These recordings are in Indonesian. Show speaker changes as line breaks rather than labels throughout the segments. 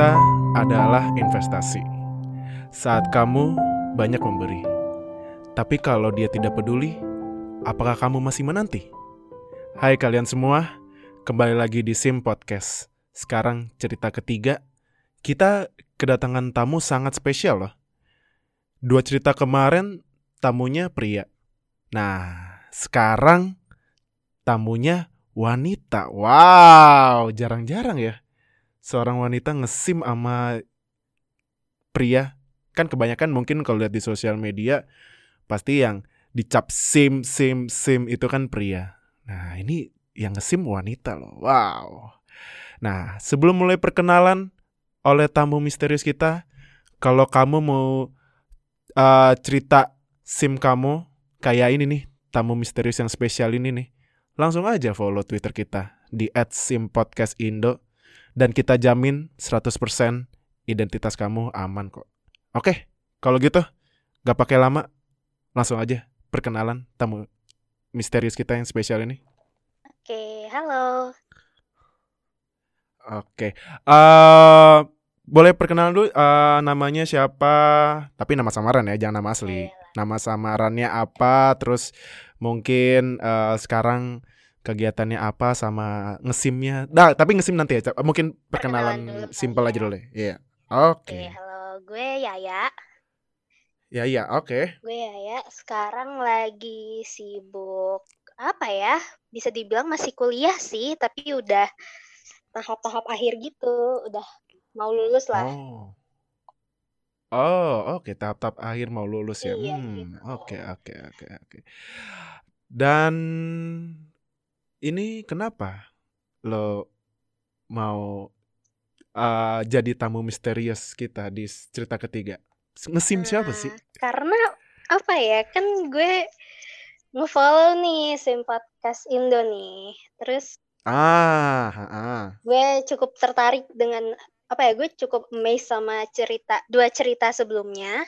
kita adalah investasi. Saat kamu banyak memberi, tapi kalau dia tidak peduli, apakah kamu masih menanti? Hai kalian semua, kembali lagi di Sim Podcast. Sekarang cerita ketiga, kita kedatangan tamu sangat spesial loh. Dua cerita kemarin tamunya pria. Nah, sekarang tamunya wanita. Wow, jarang-jarang ya. Seorang wanita ngesim sama pria. Kan kebanyakan mungkin kalau lihat di sosial media pasti yang dicap sim sim sim itu kan pria. Nah, ini yang ngesim wanita loh. Wow. Nah, sebelum mulai perkenalan oleh tamu misterius kita, kalau kamu mau uh, cerita sim kamu kayak ini nih, tamu misterius yang spesial ini nih, langsung aja follow Twitter kita di @simpodcastindo dan kita jamin 100% identitas kamu aman kok. Oke, kalau gitu gak pakai lama, langsung aja perkenalan tamu misterius kita yang spesial ini.
Oke, halo.
Oke, uh, boleh perkenalan dulu uh, namanya siapa? Tapi nama samaran ya, jangan nama asli.
Iya.
Nama samarannya apa? Terus mungkin uh, sekarang kegiatannya apa sama ngesimnya. Nah, tapi ngesim nanti ya. Mungkin perkenalan,
Perkenalan
simpel aja
ya.
dulu deh. Iya.
Oke, halo. Gue Yaya.
Ya iya, oke.
Gue Yaya. Sekarang lagi sibuk apa ya? Bisa dibilang masih kuliah sih, tapi udah tahap-tahap akhir gitu. Udah mau lulus lah.
Oh. Oh, oke, tahap-tahap akhir mau lulus ya.
Iya,
Hmm,
gitu.
oke, oke, oke, oke. Dan ini kenapa lo mau uh, jadi tamu misterius kita di cerita ketiga? Ngesim siapa sih?
Nah, karena apa ya? Kan gue nge-follow nih Sim Podcast Indo nih. Terus
Ah, ah, ah.
gue cukup tertarik dengan apa ya gue cukup amazed sama cerita dua cerita sebelumnya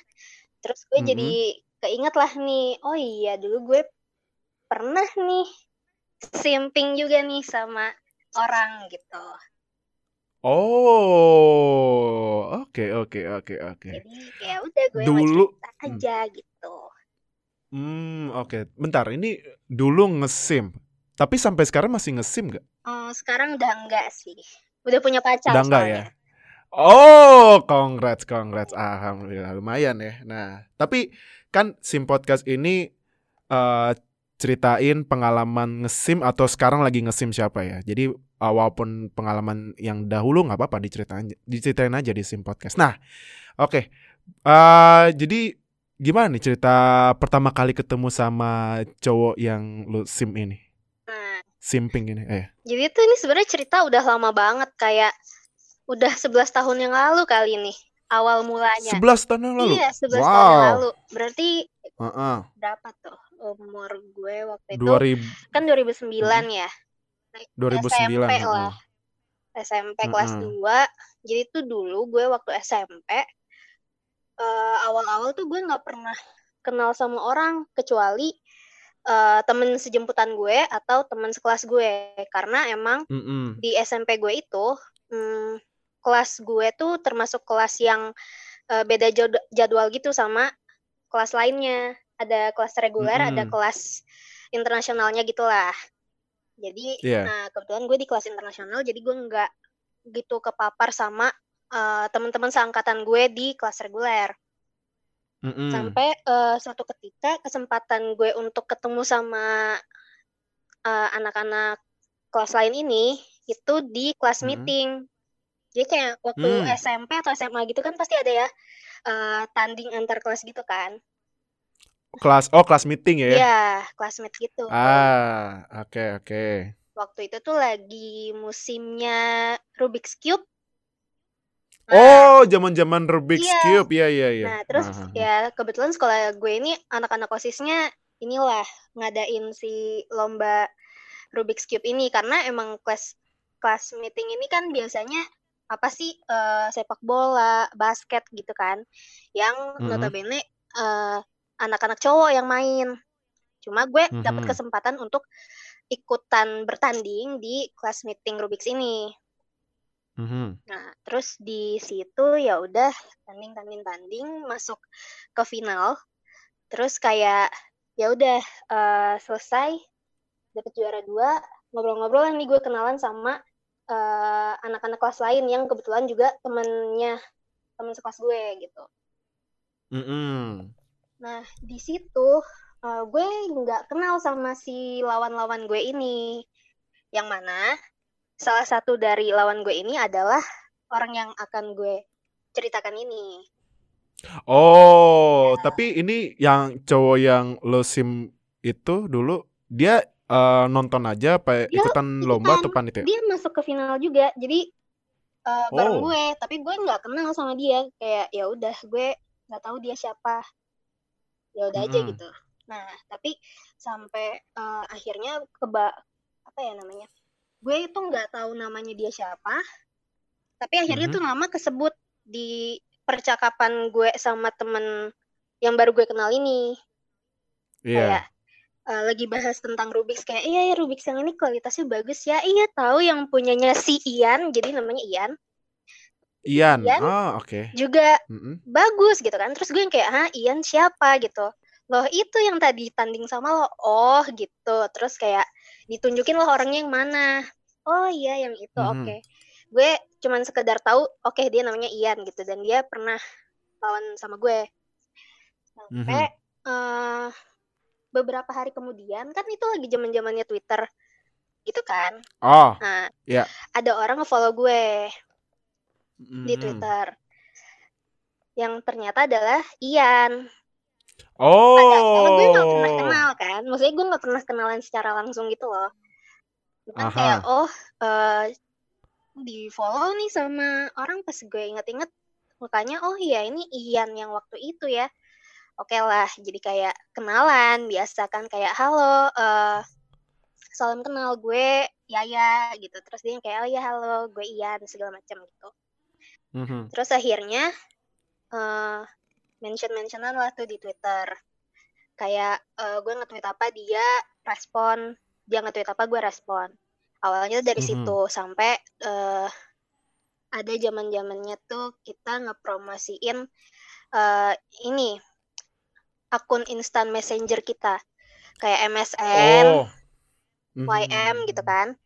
terus gue
Mhm.
jadi keinget lah nih oh iya dulu gue pernah nih simping juga nih sama orang gitu
Oh, oke, oke, oke, oke.
jadi ya udah gue
Dulu, hmm.
aja gitu
Hmm, oke. Bentar, ini dulu ngesim. Tapi sampai sekarang masih ngesim nggak?
oh sekarang udah enggak sih udah punya pacar
Udah enggak ya? Oh, congrats, congrats. Alhamdulillah, lumayan ya. Nah, tapi kan Sim Podcast ini eh ceritain pengalaman ngesim atau sekarang lagi ngesim siapa ya. Jadi eh, walaupun pengalaman yang dahulu nggak apa-apa diceritain, diceritain aja di Sim Podcast. Nah, oke. Eh jadi gimana nih cerita pertama kali ketemu sama cowok yang lu sim ini?
nah
Simping ini, eh.
jadi tuh ini sebenarnya cerita udah lama banget kayak udah 11 tahun yang lalu kali nih awal mulanya
11 tahun yang lalu.
Iya, 11 tahun yang
Wow.
lalu. Berarti
Heeh.
berapa tuh umur gue waktu itu?
2000
Kan 2009 ya. Nah,
2009.
SMP lah. SMP kelas
Heeh.
2. Jadi tuh dulu gue waktu SMP eh, awal-awal tuh gue nggak pernah kenal sama orang kecuali eh, temen sejemputan gue atau temen sekelas gue karena emang
Mm-mm.
di SMP gue itu hmm, kelas gue tuh termasuk kelas yang eh, beda jad- jadwal gitu sama kelas lainnya. Ada kelas reguler, ada
Mm-mm.
kelas internasionalnya gitulah. Jadi,
Iya.
nah kebetulan gue di kelas internasional, jadi gue nggak gitu kepapar sama eh, teman-teman seangkatan gue di kelas reguler.
Mm-mm.
Sampai eh, suatu ketika kesempatan gue untuk ketemu sama eh, anak-anak kelas lain ini itu di kelas
Hmm.
meeting. Jadi kayak waktu
Hmm.
SMP atau SMA gitu kan pasti ada ya eh, tanding antar kelas gitu kan.
Kelas oh kelas meeting ya.
Iya, classmate gitu.
Ah, oke oke.
Waktu itu tuh lagi musimnya Rubik's Cube. Nah,
Oh, zaman-zaman Rubik's
Iya.
Cube. Iya iya iya.
Nah, terus
Ah, ah, ah.
ya kebetulan sekolah gue ini anak-anak OSISnya inilah ngadain si lomba Rubik's Cube ini karena emang kelas kelas meeting ini kan biasanya apa sih eh, sepak bola, basket gitu kan. Yang
Mhm.
notabene eh, anak-anak cowok yang main. Cuma gue dapat
Mhm.
kesempatan untuk ikutan bertanding di kelas meeting Rubik's ini.
Mhm.
Nah, terus di situ ya udah tanding tanding tanding masuk ke final. Terus kayak ya udah uh, selesai dapet juara dua ngobrol-ngobrol nih gue kenalan sama uh, anak-anak kelas lain yang kebetulan juga temennya temen sekelas gue gitu.
Mm -hmm.
Nah di situ uh, gue nggak kenal sama si lawan-lawan gue ini, yang mana salah satu dari lawan gue ini adalah orang yang akan gue ceritakan ini.
Oh, ya. tapi ini yang cowok yang lo sim itu dulu dia uh, nonton aja apa dia ikutan lomba atau panitia?
Dia masuk ke final juga. Jadi uh, bareng oh. gue, tapi gue nggak kenal sama dia. Kayak ya udah gue nggak tahu dia siapa. Ya udah hmm. aja gitu. Nah, tapi sampai uh, akhirnya keba apa ya namanya? gue itu nggak tahu namanya dia siapa tapi akhirnya mm -hmm. tuh nama kesebut di percakapan gue sama temen yang baru gue kenal ini yeah. kayak uh, lagi bahas tentang Rubik's kayak iya ya Rubik's yang ini kualitasnya bagus ya iya tahu yang punyanya si Ian jadi namanya Ian
Ian, Ian oh oke. okay.
juga mm -hmm. bagus gitu kan. Terus gue yang kayak ah Ian siapa? gitu. Loh itu yang tadi tanding sama lo. Oh gitu. Terus kayak ditunjukin loh orangnya yang mana. Oh iya yang itu. Mm -hmm. oke. Okay. gue cuman sekedar tahu oke okay, dia namanya Ian gitu. Dan dia pernah lawan sama gue. Sampai mm -hmm. uh, beberapa hari kemudian kan itu lagi zaman zamannya Twitter. Gitu kan?
Oh
nah
yeah.
ada orang ngefollow gue mm di Twitter yang ternyata adalah Ian
Oh.
Padahal gue gak pernah kenal kan. Maksudnya gue gak pernah kenalan secara langsung gitu loh. Bukan kayak oh uh, di follow nih sama orang pas gue inget-inget mukanya oh iya ini Ian yang waktu itu ya. Oke okay lah, jadi kayak kenalan biasa kan kayak halo uh, salam kenal gue Yaya gitu. Terus dia kayak oh ya halo gue Ian segala macam gitu. Mm -hmm. Terus akhirnya uh, mention-mentionan waktu di Twitter. Kayak uh, gue nge-tweet apa dia respon, dia nge-tweet apa gue respon. Awalnya dari mm -hmm. situ sampai uh, ada zaman-zamannya tuh kita ngepromosiin uh, ini akun instant messenger kita kayak MSN, oh. mm -hmm. YM gitu kan.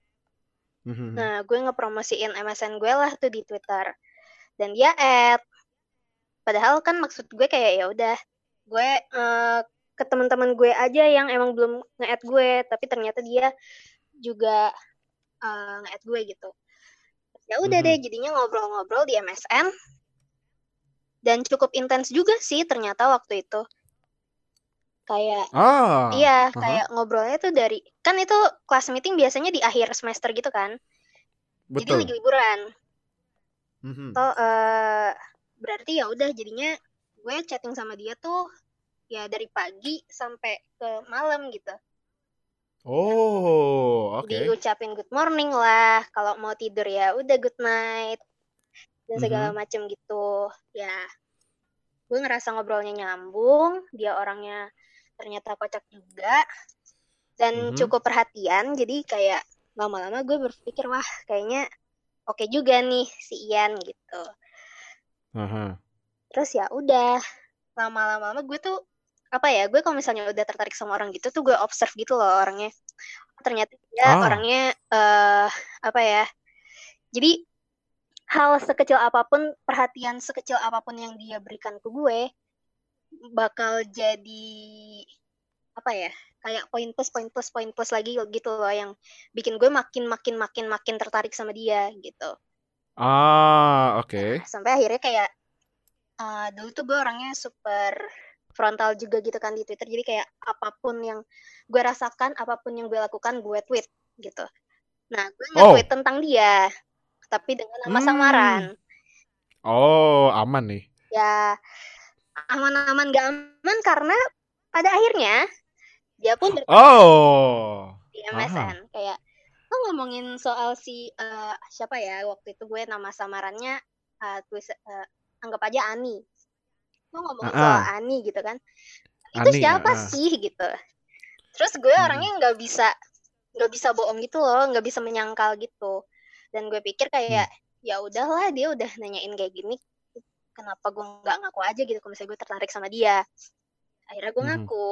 Mm -hmm. Nah, gue ngepromosiin MSN gue lah tuh di Twitter. Dan dia add padahal kan maksud gue kayak ya udah gue uh, ke teman-teman gue aja yang emang belum nge-add gue tapi ternyata dia juga uh, nge-add gue gitu ya udah mm-hmm. deh jadinya ngobrol-ngobrol di MSN dan cukup intens juga sih ternyata waktu itu kayak
ah,
iya uh-huh. kayak ngobrolnya tuh dari kan itu kelas meeting biasanya di akhir semester gitu kan Betul. jadi lagi liburan mm-hmm. so, uh, berarti ya udah jadinya gue chatting sama dia tuh ya dari pagi sampai ke malam gitu.
Oh, oke. Okay.
Diucapin good morning lah, kalau mau tidur ya udah good night dan segala mm -hmm. macem gitu. Ya, gue ngerasa ngobrolnya nyambung, dia orangnya ternyata kocak juga dan mm -hmm. cukup perhatian. Jadi kayak lama-lama gue berpikir wah kayaknya oke okay juga nih si Ian gitu.
Aha.
Terus ya udah lama-lama gue tuh apa ya gue kalau misalnya udah tertarik sama orang gitu tuh gue observe gitu loh orangnya ternyata dia oh. orangnya uh, apa ya jadi hal sekecil apa pun perhatian sekecil apa pun yang dia berikan ke gue bakal jadi apa ya kayak poin plus poin plus poin plus lagi gitu loh yang bikin gue makin makin makin makin tertarik sama dia gitu
Ah, oke. Okay.
Nah, sampai akhirnya kayak uh, dulu tuh gue orangnya super frontal juga gitu kan di Twitter. Jadi kayak apa pun yang gue rasakan, apa pun yang gue lakukan, gue tweet gitu. Nah, gue nge-tweet oh. tentang dia, tapi dengan nama hmm. samaran.
Oh, aman nih.
Ya, aman-aman gak aman karena pada akhirnya dia pun
oh.
di MSN. Aha. Kayak lo ngomongin soal si uh, siapa ya waktu itu gue nama samarannya uh, gue uh, anggap aja Ani lo ngomongin uh -uh. soal Ani gitu kan itu Ani, siapa uh. sih gitu terus gue hmm. orangnya nggak bisa nggak bisa bohong gitu loh nggak bisa menyangkal gitu dan gue pikir kayak hmm. ya udahlah dia udah nanyain kayak gini kenapa gue nggak ngaku aja gitu kalau misalnya gue tertarik sama dia akhirnya gue
Mhm.
ngaku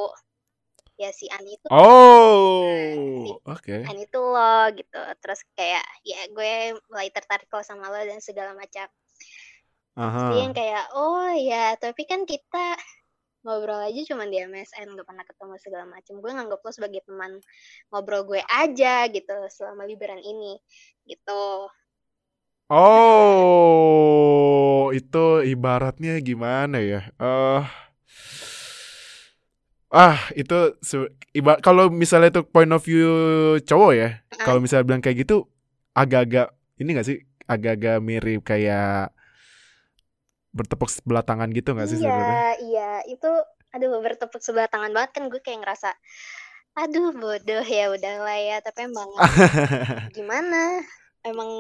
ya si Ani itu
Oh, oke.
Ani itu lo gitu terus kayak ya gue mulai tertarik lo sama lo dan segala macam Terus dia yang
Aha.
kayak oh ya tapi kan kita ngobrol aja cuma di MSN gak pernah ketemu segala macam gue nganggap lo sebagai teman ngobrol gue aja gitu selama liburan ini gitu
Oh, itu ibaratnya gimana ya? Eh, ah, itu iba kalau misalnya itu point of view cowok ya, kalau misalnya bilang kayak gitu, agak-agak ini gak sih? Agak-agak mirip kayak bertepuk sebelah tangan gitu gak sih sebenarnya?
iya iya itu aduh bertepuk sebelah tangan banget kan gue kayak ngerasa aduh bodoh ya udahlah ya tapi emang gimana emang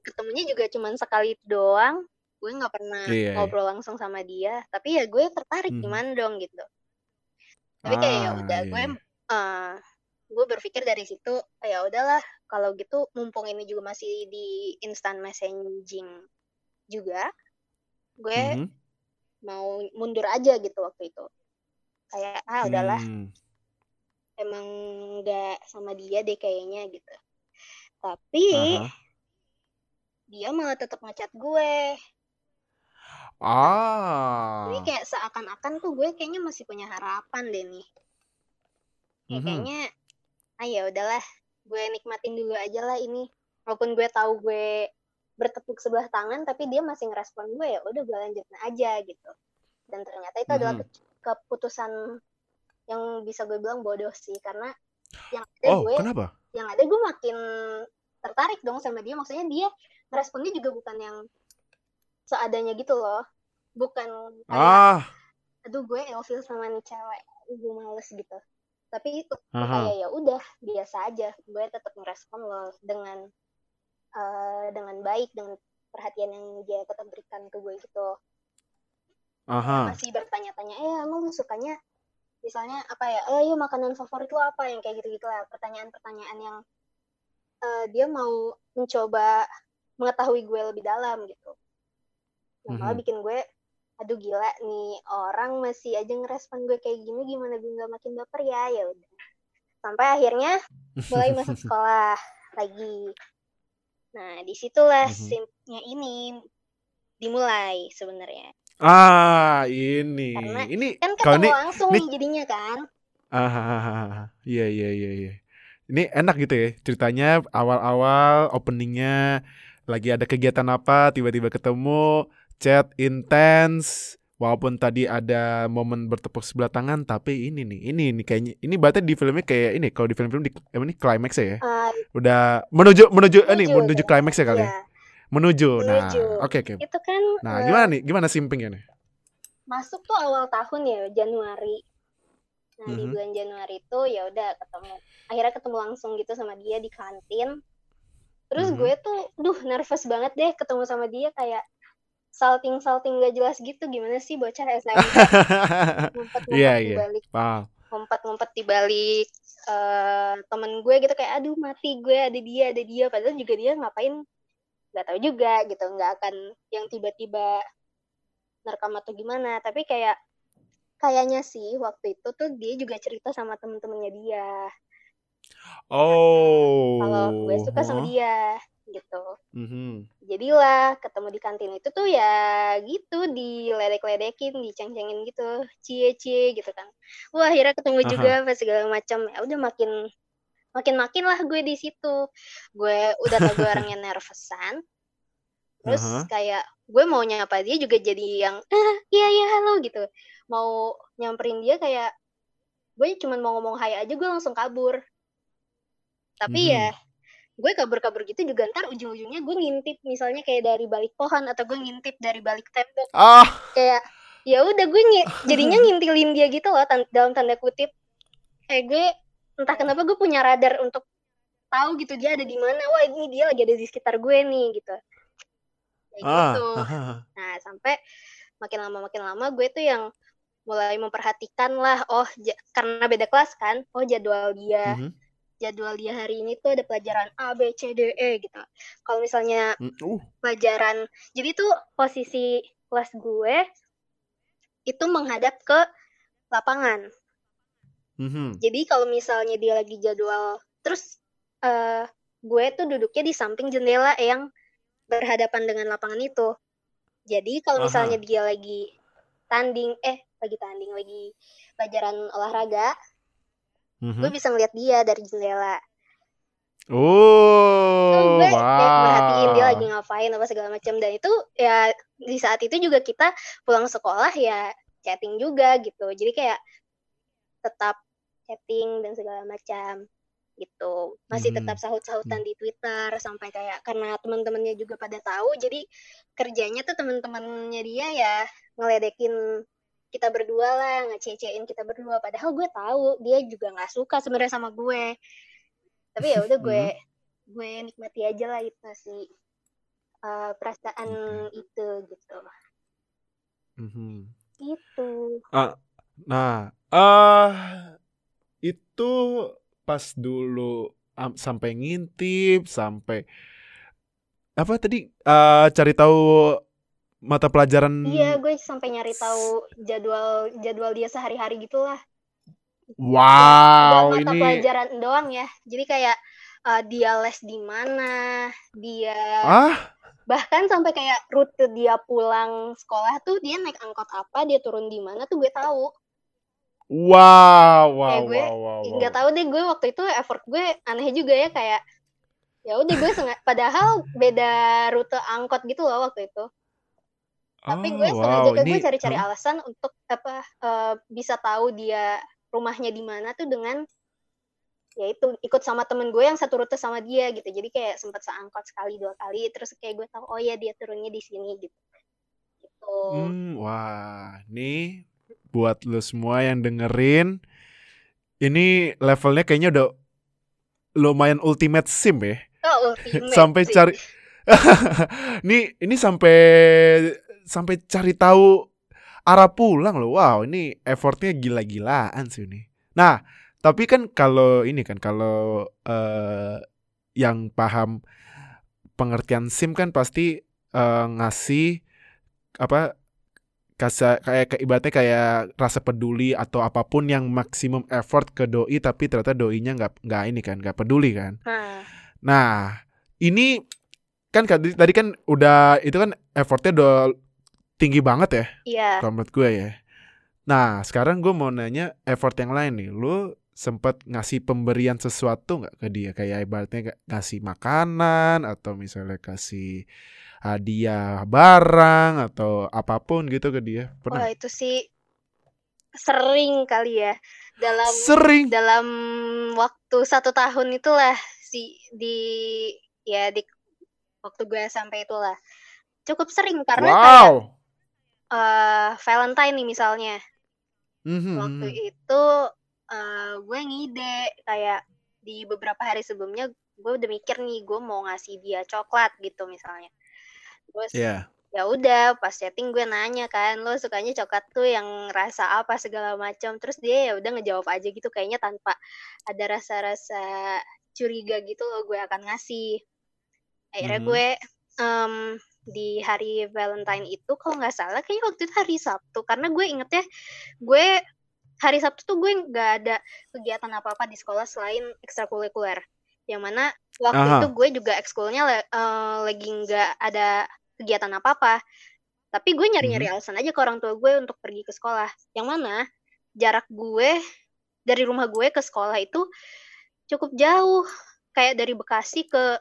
ketemunya juga cuman sekali doang gue nggak pernah
Iya, iya.
ngobrol langsung sama dia tapi ya gue tertarik
Mhm.
gimana dong gitu tapi kayak ya
Ah,
udah
iya,
gue eh, gue berpikir dari situ ya udahlah kalau gitu mumpung ini juga masih di instant messaging juga gue
Mhm.
mau mundur aja gitu waktu itu kayak ah udahlah
Hmm.
emang nggak sama dia deh kayaknya gitu tapi
Aha.
dia malah tetap ngechat gue Ini
Ah.
kayak seakan-akan tuh gue kayaknya masih punya harapan deh nih. Ya
Mhm.
kayaknya ah ya udahlah, gue nikmatin dulu aja lah ini. Walaupun gue tahu gue bertepuk sebelah tangan tapi dia masih ngerespon gue ya udah gue lanjutin aja gitu. Dan ternyata itu adalah
Mhm.
ke- keputusan yang bisa gue bilang bodoh sih karena yang ada
Oh,
gue
kenapa?
yang ada gue makin tertarik dong sama dia maksudnya dia ngeresponnya juga bukan yang seadanya gitu loh. Bukan kayak
Ah.
aduh gue ilfil sama nih cewek gue males gitu. Tapi itu
Aha.
kayak ya udah biasa aja. Gue tetap ngerespon lo dengan eh, dengan baik dengan perhatian yang dia tetap berikan ke gue gitu.
Aha.
masih bertanya-tanya eh emang lu sukanya misalnya apa ya? Eh yuk makanan favorit lu apa? Yang kayak gitu gitu lah pertanyaan-pertanyaan yang eh, dia mau mencoba mengetahui gue lebih dalam gitu yang malah
Mhm.
bikin gue aduh gila nih orang masih aja ngerespon gue kayak gini gimana gue nggak makin baper ya ya udah sampai akhirnya mulai masuk sekolah lagi nah di situlah
Mhm.
simpnya ini dimulai sebenarnya
Ah, ini.
Karena
Ini
kan
kalau
ketemu
ini
langsung
ini
nih jadinya kan
ah. Iya, iya, iya, iya. Ini enak gitu ya ceritanya awal-awal openingnya lagi ada kegiatan apa tiba-tiba ketemu chat intens walaupun tadi ada momen bertepuk sebelah tangan tapi ini nih ini nih kayaknya ini berarti di filmnya kayak ini kalau di film-film di apa ini climax ya?
Ah,
udah menuju menuju ini
Menuju,
menuju climax ya kali ya?
Iya.
menuju nah oke oke.
Itu kan
nah
eh,
gimana nih gimana simpingnya nih?
masuk tuh awal tahun ya Januari. Nah di
Mhm.
bulan Januari itu ya udah ketemu akhirnya ketemu langsung gitu sama dia di kantin. Terus
Mhm.
gue tuh duh nervous banget deh ketemu sama dia kayak salting salting gak jelas gitu gimana sih bocah? SMP ngumpet ngumpet
Iya,
di
iya.
balik.
Paham.
Ngumpet ngumpet di balik eh, temen gue gitu kayak aduh mati gue ada dia ada dia. Padahal juga dia ngapain? Nggak tahu juga gitu nggak akan yang tiba-tiba nerekam atau gimana. Tapi kayak kayaknya sih waktu itu tuh dia juga cerita sama temen-temennya dia.
Oh
kalau gue suka sama
Hah?
dia gitu
Mhm.
jadilah ketemu di kantin itu tuh ya gitu diledek-ledekin diceng-cengin gitu cie cie gitu kan wah akhirnya ketemu
Aha.
juga apa segala macam ya udah makin makin makin lah gue di situ gue udah tau gue orangnya nervousan terus
Aha.
kayak gue mau nyapa dia juga jadi yang ah iya iya halo gitu mau nyamperin dia kayak gue cuman mau ngomong hai aja gue langsung kabur tapi
Mhm.
ya gue kabur-kabur gitu juga ntar ujung-ujungnya gue ngintip misalnya kayak dari balik pohon atau gue ngintip dari balik tembok.
Ah.
Kayak ya udah gue ngi- jadinya ngintilin dia gitu loh tan- dalam tanda kutip. Kayak gue entah kenapa gue punya radar untuk tahu gitu dia ada di mana. Wah ini dia lagi ada di sekitar gue nih gitu. Kayak
ah
gitu.
ah,
nah sampai makin lama makin lama gue tuh yang mulai memperhatikan lah oh karena beda kelas kan oh jadwal dia.
Mhm.
Jadwal dia hari ini tuh ada pelajaran A B C D E gitu kalau misalnya
Mm, Uh,
pelajaran jadi tuh posisi kelas gue itu menghadap ke lapangan
mhm.
jadi kalau misalnya dia lagi jadwal terus eh gue tuh duduknya di samping jendela yang berhadapan dengan lapangan itu jadi kalau
Aha.
misalnya dia lagi tanding eh lagi tanding lagi pelajaran olahraga
Mhm.
gue bisa ngeliat dia dari jendela.
Oh,
gue kayak merhatiin dia lagi ngapain apa segala macam. Dan itu ya di saat itu juga kita pulang sekolah ya chatting juga gitu. Jadi kayak tetap chatting dan segala macam gitu. Masih
Mhm.
tetap sahut-sahutan di Twitter sampai kayak karena teman-temannya juga pada tahu jadi kerjanya tuh teman-temannya dia ya ngeledekin kita berdua lah ngececein kita berdua. Padahal gue tahu dia juga nggak suka sebenarnya sama gue. Tapi ya udah gue gue nikmati aja lah itu sih eh, perasaan itu gitu.
Mhm.
itu
Nah, eh itu pas dulu am- sampai ngintip, sampai apa tadi eh cari tahu mata pelajaran
iya gue sampai nyari tahu jadwal jadwal dia sehari-hari gitulah.
Wow,
Nggak mata
ini
pelajaran doang ya. Jadi kayak eh, dia les di mana dia
ah,
bahkan sampai kayak rute dia pulang sekolah tuh dia naik angkot apa dia turun di mana tuh gue tahu.
Wow, wow,
Kayak gue
wow, wow, wow.
nggak tahu deh gue waktu itu effort gue aneh juga ya kayak ya udah gue sengaja padahal beda rute angkot gitu loh waktu itu tapi gue
Oh,
sengaja
wow,
gue
ini
cari-cari
Hah?
alasan untuk apa eh, bisa tahu dia rumahnya di mana tuh dengan ya itu ikut sama temen gue yang satu rute sama dia gitu jadi kayak sempat seangkot sekali dua kali terus kayak gue tahu oh ya dia turunnya di sini gitu gitu
Hmm, wah, nih buat lu semua yang dengerin, ini levelnya kayaknya udah lumayan ultimate sim ya.
oh ultimate
sampai cari nih ini sampai sampai cari tahu arah pulang loh. Wow ini effortnya gila-gilaan sih ini. Nah tapi kan kalau ini kan kalau eh, yang paham pengertian sim kan pasti eh, ngasih apa kasa kayak ibaratnya kayak rasa peduli atau apa pun yang maksimum effort ke doi tapi ternyata doinya nggak nggak ini kan nggak peduli kan.
Nah
Nah, ini kan tadi tadi kan udah itu kan effortnya udah tinggi banget ya
iya
kalau menurut gue ya. Nah, sekarang gue mau nanya effort yang lain nih. Lu sempet ngasih pemberian sesuatu nggak ke dia? Kayak ibaratnya ngasih makanan atau misalnya kasih hadiah barang atau apa pun gitu ke dia.
wah
Pernah?
itu sih sering kali ya dalam
Sering.
dalam waktu satu tahun itulah si di ya di waktu gue SMP itulah cukup sering karena kayak Eh, Valentine nih misalnya
Mhm,
waktu
mhm.
itu eh, gue ngide kayak di beberapa hari sebelumnya gue udah mikir nih gue mau ngasih dia coklat gitu misalnya terus
Iya.
ya udah pas chatting gue nanya kan lo sukanya coklat tuh yang rasa apa segala macam terus dia ya udah ngejawab aja gitu kayaknya tanpa ada rasa-rasa curiga gitu loh gue akan ngasih akhirnya
Mhm.
gue em, di hari Valentine itu kalau nggak salah kayaknya waktu itu hari Sabtu. Karena gue ingetnya gue hari Sabtu tuh gue nggak ada kegiatan apa-apa di sekolah selain ekstrakurikuler. Yang mana waktu
Aha.
itu gue juga ekskulnya eh, lagi nggak ada kegiatan apa-apa. Tapi gue nyari-nyari alasan aja ke orang tua gue untuk pergi ke sekolah. Yang mana jarak gue dari rumah gue ke sekolah itu cukup jauh. Kayak dari Bekasi ke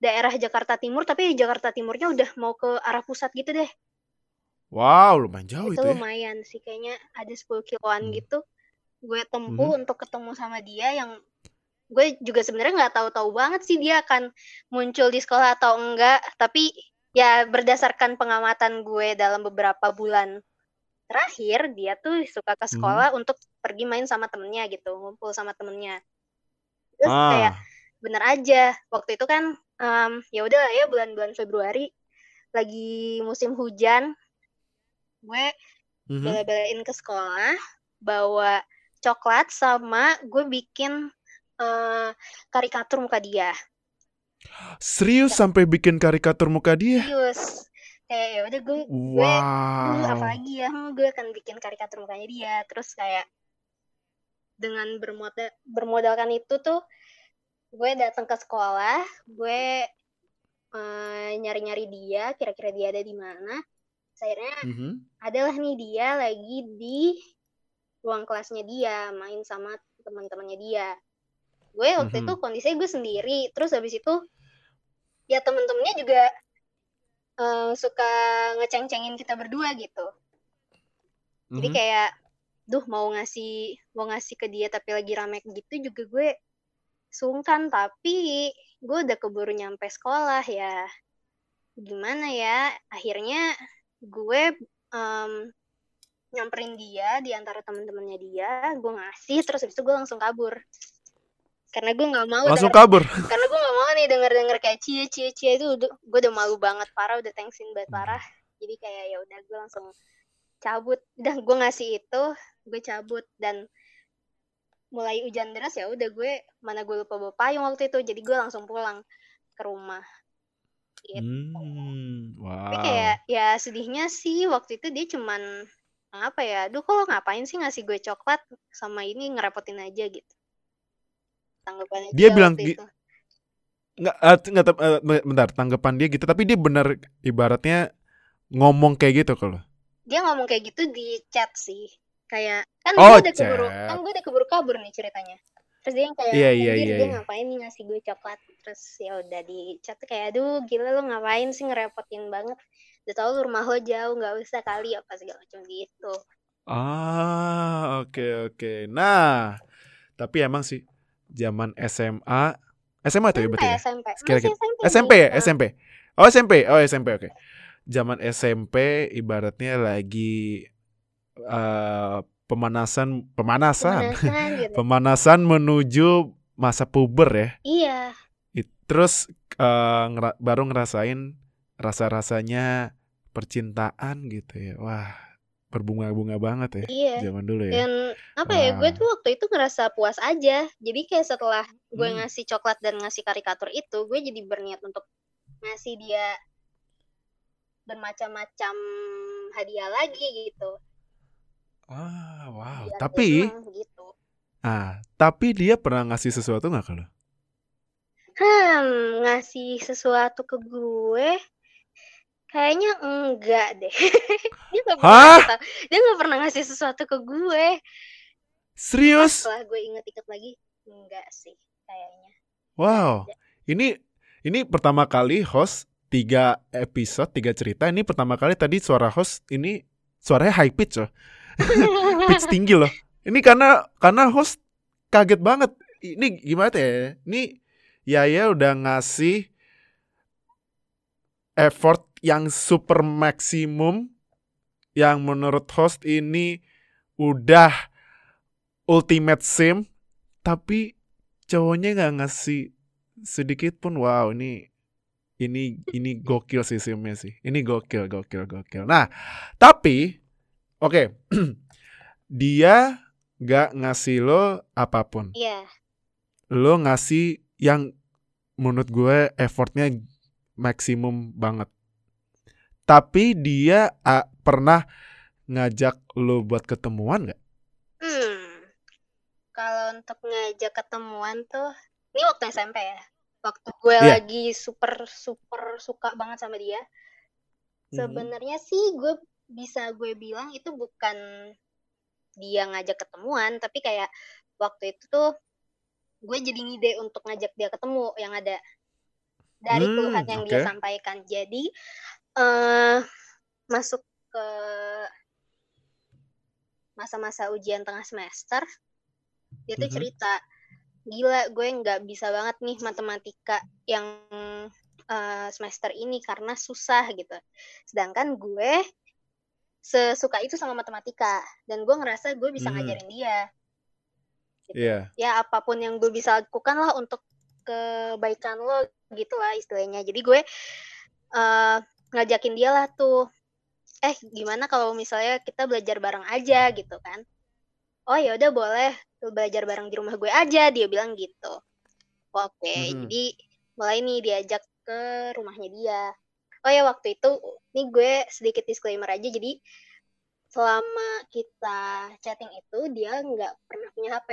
daerah Jakarta Timur tapi Jakarta Timurnya udah mau ke arah pusat gitu deh
Wow, lumayan jauh
itu
itu ya.
lumayan sih kayaknya ada 10 kiloan
Hmm.
gitu gue tempuh untuk ketemu sama dia yang gue juga sebenarnya nggak tahu-tahu banget sih dia akan muncul di sekolah atau enggak tapi ya berdasarkan pengamatan gue dalam beberapa bulan terakhir dia tuh suka ke sekolah untuk pergi main sama temennya gitu ngumpul sama temennya terus kayak
Ah.
bener aja waktu itu kan em, ya udah ya bulan-bulan Februari lagi musim hujan gue
Mhm.
bela-belain ke sekolah bawa coklat sama gue bikin uh, karikatur muka dia.
Serius ya. sampai bikin karikatur muka dia?
Serius. Kayak ya udah gue,
wow.
gue apalagi ya, gue akan bikin karikatur mukanya dia. Terus kayak dengan bermodal bermodalkan itu tuh gue datang ke sekolah, gue uh, nyari-nyari dia, kira-kira dia ada di mana. Akhirnya mm -hmm. adalah nih dia lagi di ruang kelasnya dia, main sama teman-temannya dia. Gue waktu mm -hmm. itu kondisinya gue sendiri, terus habis itu ya temen-temennya juga uh, suka ngeceng-cengin kita berdua gitu. Jadi mm -hmm. kayak, duh mau ngasih mau ngasih ke dia tapi lagi rame gitu juga gue sungkan tapi gue udah keburu nyampe sekolah ya. Gimana ya? Akhirnya gue um, nyamperin dia di antara teman-temannya dia gue ngasih terus habis itu gue langsung kabur. Karena gue nggak mau
langsung
denger,
kabur?
karena gue nggak mau nih denger denger kayak cie cie cie itu udah, gue udah malu banget parah udah tensin banget parah. Jadi kayak ya udah gue langsung cabut. Udah gue ngasih itu gue cabut. Dan mulai hujan deras ya udah gue mana gue lupa bawa payung waktu itu jadi gue langsung pulang ke rumah gitu.
Hmm, wow.
Tapi kayak ya sedihnya sih waktu itu dia cuman apa ya, duh kok ngapain sih ngasih gue coklat sama ini ngerepotin aja gitu. Tanggapannya
dia bilang gitu. Nggak, uh, nggak uh, bentar, tanggapan dia gitu, tapi dia benar ibaratnya ngomong kayak gitu kalau.
Dia ngomong kayak gitu di chat sih. Kayak kan
oh,
gue udah keburu kan gue udah keburu kabur nih ceritanya. Terus dia yang kayak
yeah, yeah, yeah,
dia
yeah.
ngapain nih ngasih gue coklat. Terus ya udah di chat kayak aduh gila lu ngapain sih ngerepotin banget udah tau lu rumah lo jauh nggak usah kali apa segala macam gitu
ah oke okay, oke okay. nah tapi emang sih zaman SMA SMA tuh ya berarti ya
SMP
Sekira -kira. SMP, SMP ya SMP oh SMP oh SMP oke okay. zaman SMP ibaratnya lagi uh, pemanasan pemanasan pemanasan, gitu. pemanasan menuju masa puber ya
iya
terus uh, ngera baru ngerasain rasa-rasanya percintaan gitu ya. Wah, berbunga-bunga banget ya
iya.
zaman dulu ya.
Dan apa Wah. ya, gue tuh waktu itu ngerasa puas aja. Jadi kayak setelah gue hmm. ngasih coklat dan ngasih karikatur itu, gue jadi berniat untuk ngasih dia bermacam-macam hadiah lagi gitu.
Ah, wow. Biar tapi gitu. Ah, tapi dia pernah ngasih sesuatu nggak kalau?
Hmm, ngasih sesuatu ke gue Kayaknya enggak deh. dia gak pernah Hah? dia gak pernah ngasih sesuatu ke gue.
Serius?
Setelah gue inget-inget lagi, enggak sih kayaknya.
Wow. Ini ini pertama kali host tiga episode, tiga cerita. Ini pertama kali tadi suara host ini suaranya high pitch loh. pitch tinggi loh. Ini karena karena host kaget banget. Ini gimana ya? Ini Yaya udah ngasih effort yang super maksimum yang menurut host ini udah ultimate sim tapi cowoknya nggak ngasih sedikit pun wow ini ini ini gokil sih simnya sih ini gokil gokil gokil nah tapi oke okay. dia nggak ngasih lo apa pun
iya yeah.
lo ngasih yang menurut gue effortnya maksimum banget tapi dia uh, pernah ngajak lo buat ketemuan nggak?
Hmm, kalau untuk ngajak ketemuan tuh, ini waktu SMP ya. Waktu gue yeah. lagi super super suka banget sama dia. Mhm. Sebenarnya mm -hmm. sih gue bisa gue bilang itu bukan dia ngajak ketemuan, tapi kayak waktu itu tuh gue jadi ngide untuk ngajak dia ketemu yang ada dari hmm, keluhan yang okay. dia sampaikan. Jadi uh, masuk ke masa-masa ujian tengah semester dia tuh mm -hmm. cerita gila gue nggak bisa banget nih matematika yang uh, semester ini karena susah gitu sedangkan gue sesuka itu sama matematika dan gue ngerasa gue bisa mm. ngajarin dia
gitu. yeah.
ya apa pun yang gue bisa lakukan lah untuk kebaikan lo gitulah istilahnya jadi gue uh, ngajakin dia lah tuh eh gimana kalau misalnya kita belajar bareng aja gitu kan oh ya udah boleh belajar bareng di rumah gue aja dia bilang gitu oke
Mhm.
jadi mulai nih diajak ke rumahnya dia oh ya waktu itu nih gue sedikit disclaimer aja. Jadi selama kita chatting itu dia nggak pernah punya HP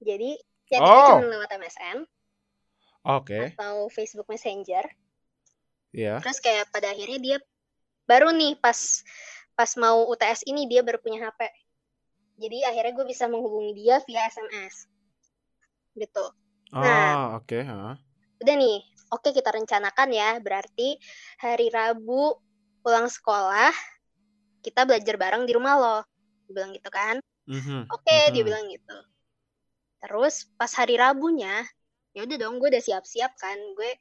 jadi chattingnya
Oh.
cuma lewat MSN
Oke,
atau Facebook Messenger.
Iya.
terus kayak pada akhirnya dia baru nih pas pas mau UTS ini dia baru punya HP jadi akhirnya gue bisa menghubungi dia via SMS gitu.
Oh, oke, heeh.
udah nih oke kita rencanakan ya. Berarti hari Rabu pulang sekolah kita belajar bareng di rumah lo. Dia bilang gitu kan?
Mhm,
oke dia
mhm.
bilang gitu. Terus pas hari Rabunya ya udah dong gue udah siap-siap kan. Gue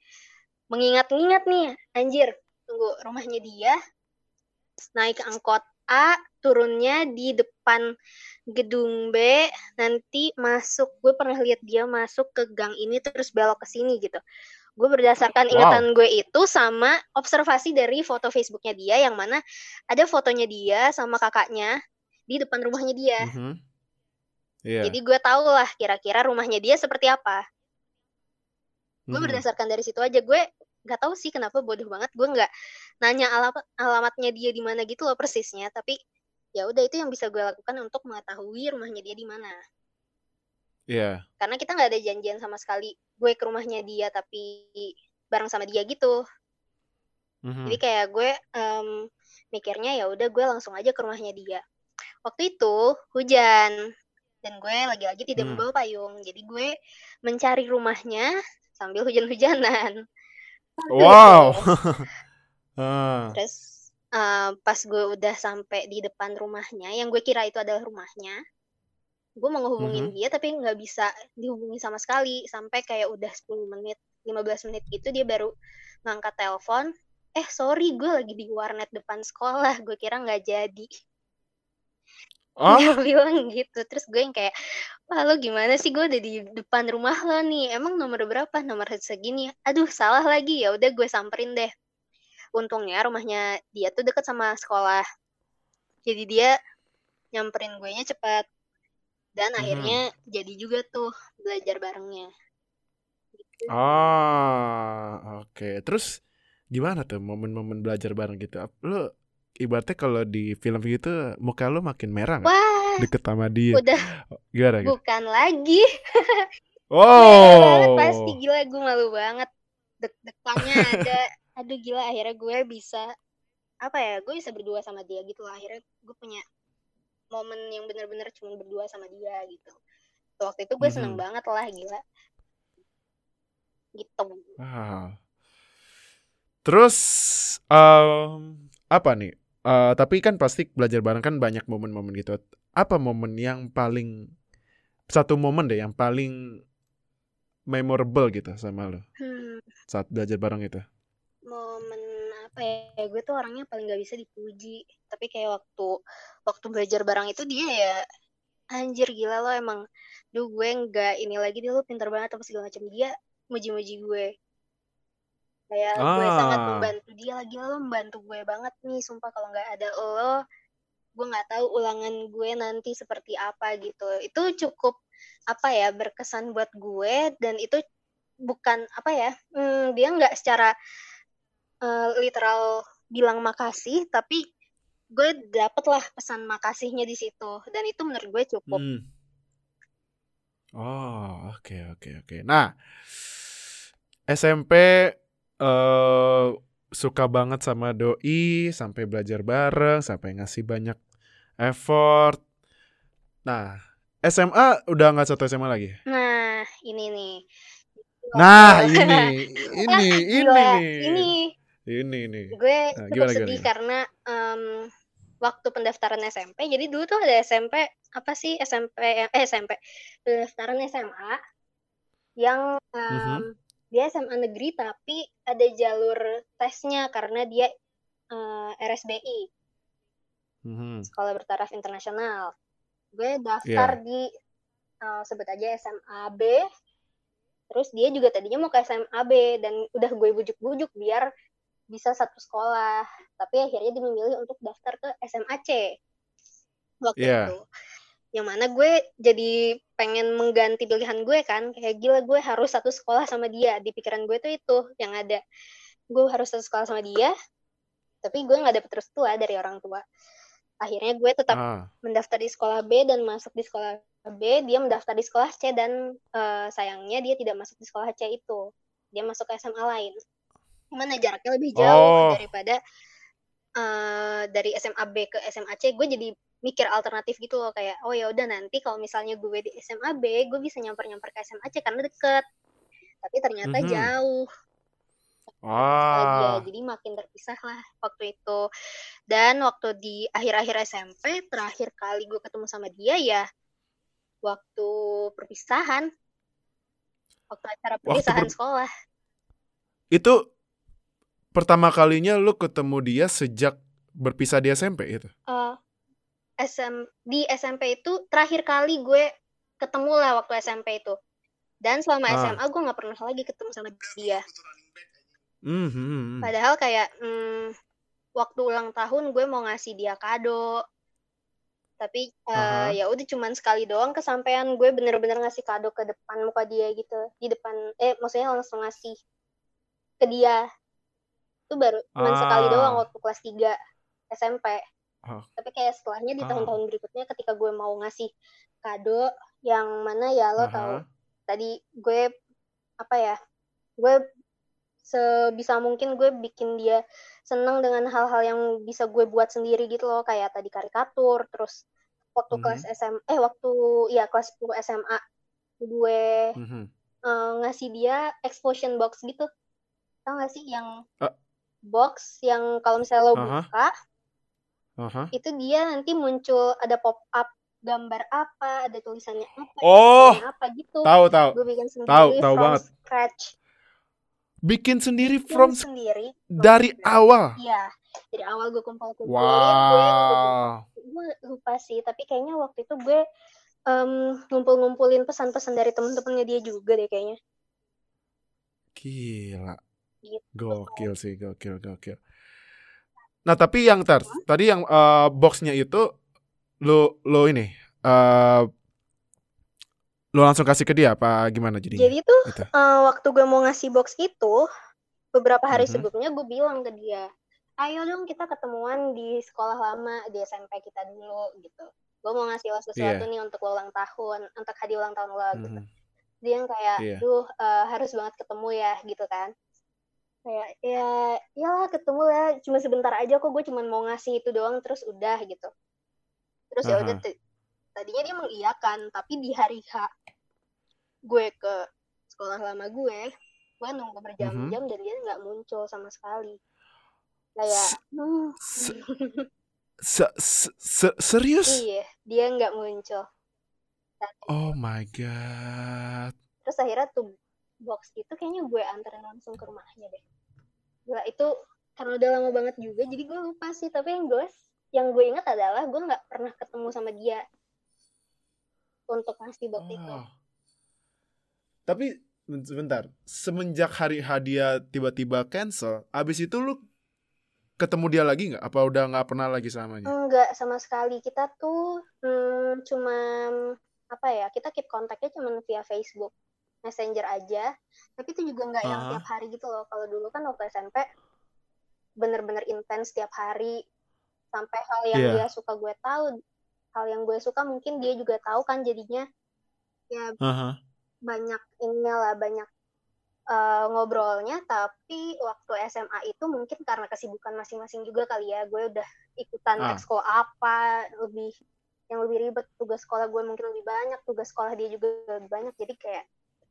mengingat-ingat nih anjir tunggu rumahnya dia naik angkot A turunnya di depan gedung B nanti masuk gue pernah lihat dia masuk ke gang ini terus belok ke sini gitu gue berdasarkan
Wow.
ingatan gue itu sama observasi dari foto Facebooknya dia yang mana ada fotonya dia sama kakaknya di depan rumahnya dia
Mhm. Iya.
jadi gue tau lah kira-kira rumahnya dia seperti apa gue
Mhm.
berdasarkan dari situ aja gue nggak tahu sih kenapa bodoh banget gue nggak nanya alamat alamatnya dia di mana gitu loh persisnya tapi ya udah itu yang bisa gue lakukan untuk mengetahui rumahnya dia di mana
Iya.
karena kita nggak ada janjian sama sekali gue ke rumahnya dia tapi bareng sama dia gitu
Mhm.
jadi kayak gue em, mikirnya ya udah gue langsung aja ke rumahnya dia waktu itu hujan dan gue lagi-lagi tidak
Hmm.
membawa payung jadi gue mencari rumahnya sambil hujan-hujanan
Wow. Ah,
Terus eh, pas gue udah sampai di depan rumahnya, yang gue kira itu adalah rumahnya, gue mau ngehubungin
Mhm.
dia tapi nggak bisa dihubungi sama sekali sampai kayak udah 10 menit, 15 menit gitu dia baru ngangkat telepon. Eh sorry gue lagi di warnet depan sekolah, gue kira nggak jadi.
Oh,
Dia bilang gitu, terus gue yang kayak, wah lo gimana sih gue udah di depan rumah lo nih, emang nomor berapa? Nomor segini. Aduh salah lagi ya, udah gue samperin deh. Untungnya rumahnya dia tuh deket sama sekolah, jadi dia nyamperin gue nya cepat. Dan
Mhm.
akhirnya jadi juga tuh belajar barengnya. Gitu.
oh, oke. Terus gimana tuh momen-momen belajar bareng gitu? Lu ibaratnya kalau di film gitu muka lu makin merah?
Wah,
Deket sama dia.
udah
Gimana gitu?
bukan lagi. Banget pasti
Oh.
gila gue malu banget. Deg-degannya ada. Aduh gila akhirnya gue bisa apa ya? Gue bisa berdua sama dia gitu lah. Akhirnya gue punya momen yang bener-bener cuma berdua sama dia gitu. Waktu itu gue seneng
Mhm.
banget lah gila. Gitu.
Wow. Terus em, apa nih? Eh, tapi kan pasti belajar bareng kan banyak momen-momen gitu. Apa momen yang paling satu momen deh yang paling memorable gitu sama lo
Hmm,
saat belajar bareng itu?
momen apa ya? Gue tuh orangnya paling gak bisa dipuji. Tapi kayak waktu waktu belajar bareng itu dia ya anjir gila lo emang duh gue nggak ini lagi dia lo pintar banget apa segala macam dia muji-muji gue kayak gue sangat
Ah.
membantu dia lagi lo membantu gue banget nih sumpah kalau nggak ada lo gue nggak tahu ulangan gue nanti seperti apa gitu itu cukup apa ya berkesan buat gue dan itu bukan apa ya hmm, dia nggak secara eh, literal bilang makasih tapi gue dapet lah pesan makasihnya di situ dan itu menurut gue cukup
Hmm. Oh, oke oke oke. Nah, SMP eh suka banget sama doi, sampai belajar bareng, sampai ngasih banyak effort. Nah, SMA udah nggak satu SMA lagi?
Nah, ini nih.
Nah, ini, ini, ini nih,
ini
ini
gue
Nah, gimana,
sedih
gimana?
karena em, waktu pendaftaran SMP, jadi dulu tuh ada SMP apa sih SMP eh SMP pendaftaran SMA yang em,
Mhm.
dia SMA negeri tapi ada jalur tesnya karena dia eh, RSBI
Mhm.
Sekolah Bertaraf Internasional. Gue daftar
Iya.
di eh, sebut aja SMAB. Terus dia juga tadinya mau ke SMAB dan udah gue bujuk-bujuk biar bisa satu sekolah. Tapi akhirnya dia memilih untuk daftar ke SMAC waktu
Iya.
itu. Yang mana gue jadi pengen mengganti pilihan gue kan kayak gila gue harus satu sekolah sama dia di pikiran gue tuh itu yang ada gue harus satu sekolah sama dia tapi gue nggak dapet tua dari orang tua akhirnya gue tetap
Ah.
mendaftar di sekolah B dan masuk di sekolah B dia mendaftar di sekolah C dan eh, sayangnya dia tidak masuk di sekolah C itu dia masuk ke SMA lain mana jaraknya lebih jauh
Oh.
daripada eh, dari SMA B ke SMA C gue jadi mikir alternatif gitu loh kayak oh ya udah nanti kalau misalnya gue di SMA B gue bisa nyamper nyamper ke SMA C karena deket tapi ternyata
Mhm.
jauh sekolah dia
Ah.
jadi makin terpisah lah waktu itu dan waktu di akhir-akhir SMP terakhir kali gue ketemu sama dia ya waktu perpisahan waktu acara
Waktu
perpisahan
per-
sekolah
Itu pertama kalinya lu ketemu dia sejak berpisah di SMP itu.
Eh, SM di SMP itu terakhir kali gue ketemu lah waktu SMP itu dan selama
Ah.
SMA gue nggak pernah lagi ketemu sama dia
Hmm, hmm.
Padahal kayak hmm, waktu ulang tahun gue mau ngasih dia kado. Tapi
Aha.
ya udah cuman sekali doang kesampaian gue bener-bener ngasih kado ke depan muka dia gitu. Di depan eh maksudnya langsung ngasih ke dia. Itu baru cuman sekali
Ah.
doang waktu kelas 3 SMP.
Ah.
Tapi kayak setelahnya di
Ah.
tahun-tahun berikutnya ketika gue mau ngasih kado yang mana ya lo tahu
Aha.
tadi gue apa ya gue sebisa mungkin gue bikin dia seneng dengan hal-hal yang bisa gue buat sendiri gitu loh kayak tadi karikatur terus waktu
Mhm.
kelas SM eh waktu ya kelas 10 SMA gue
Mhm.
eh, ngasih dia explosion box gitu tau gak sih yang
Ah.
Box yang kalau misalnya lo
Aha.
buka
Aha.
itu dia nanti muncul ada pop up gambar apa ada tulisannya apa
Oh,
tulisannya apa gitu
tahu tahu.
gue bikin sendiri
Tahu, tahu
from
banget.
scratch
Bikin sendiri
Bikin
from
sendiri from
dari
scratch.
awal.
Iya, dari awal gue kumpul-kumpulin, gue,
Wow.
gue lupa sih, tapi kayaknya waktu itu gue em, ngumpul-ngumpulin pesan-pesan dari temen-temennya dia juga deh kayaknya.
Gila.
Gitu.
Gokil sih, gokil, gokil. Nah, tapi yang tar, tadi yang eh, boxnya itu lo lo ini eh lo langsung kasih ke dia apa gimana jadinya?
Jadi tuh
Itu.
eh, waktu gue mau ngasih box itu, beberapa hari
Mhm.
sebelumnya gue bilang ke dia, ayo dong kita ketemuan di sekolah lama di SMP kita dulu gitu. Gue mau ngasih lo sesuatu
Iya.
nih untuk lo ulang tahun, untuk hadiah ulang tahun lo gitu.
Mhm.
dia yang kayak
Iya.
duh eh, harus banget ketemu ya gitu kan kayak ya iyalah ketemu ya. Cuma sebentar aja kok gue cuma mau ngasih itu doang terus udah gitu. Terus ya udah tadinya dia mengiyakan tapi di hari H gue ke sekolah lama gue gue nunggu berjam-jam dan dia nggak muncul sama sekali. Kayak
Se-
hmm,
se- se- se- se- serius?
iya dia nggak muncul.
Oh my god.
terus akhirnya tuh box itu kayaknya gue anterin langsung ke rumahnya deh Gila itu karena udah lama banget juga jadi gue lupa sih tapi yang gue yang gue ingat adalah gue nggak pernah ketemu sama dia untuk ngasih box itu
Oh. Tapi sebentar, semenjak hari hadiah tiba-tiba cancel, abis itu lu ketemu dia lagi nggak? Apa udah nggak pernah lagi samanya?
enggak sama sekali kita tuh hmm, cuma apa ya kita keep kontaknya cuma via Facebook Messenger aja tapi itu juga nggak yang
Aha.
tiap hari gitu loh kalau dulu kan waktu SMP bener-bener intens tiap hari sampai hal yang
Iya.
dia suka gue tahu hal yang gue suka mungkin dia juga tahu kan jadinya ya
Aha.
banyak ininya lah banyak eh, ngobrolnya tapi waktu SMA itu mungkin karena kesibukan masing-masing juga kali ya gue udah ikutan
Ah.
ekskul apa lebih yang lebih ribet tugas sekolah gue mungkin lebih banyak tugas sekolah dia juga lebih banyak jadi kayak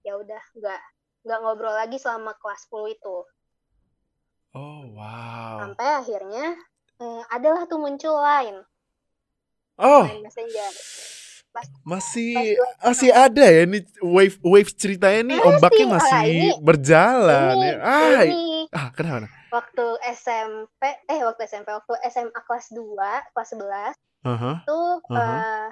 ya udah nggak nggak ngobrol lagi selama kelas 10 itu
Oh wow.
sampai akhirnya eh, adalah tuh muncul line
Oh
line messenger pas
masih
pas
masih ada ya ini wave wave ceritanya nih
Masih,
ombaknya masih
ini-
berjalan
ini
ya. Ah,
ini
ah kenapa?
waktu SMP eh waktu SMP waktu SMA kelas 2 kelas 11
Aha.
tuh
Aha.
eh,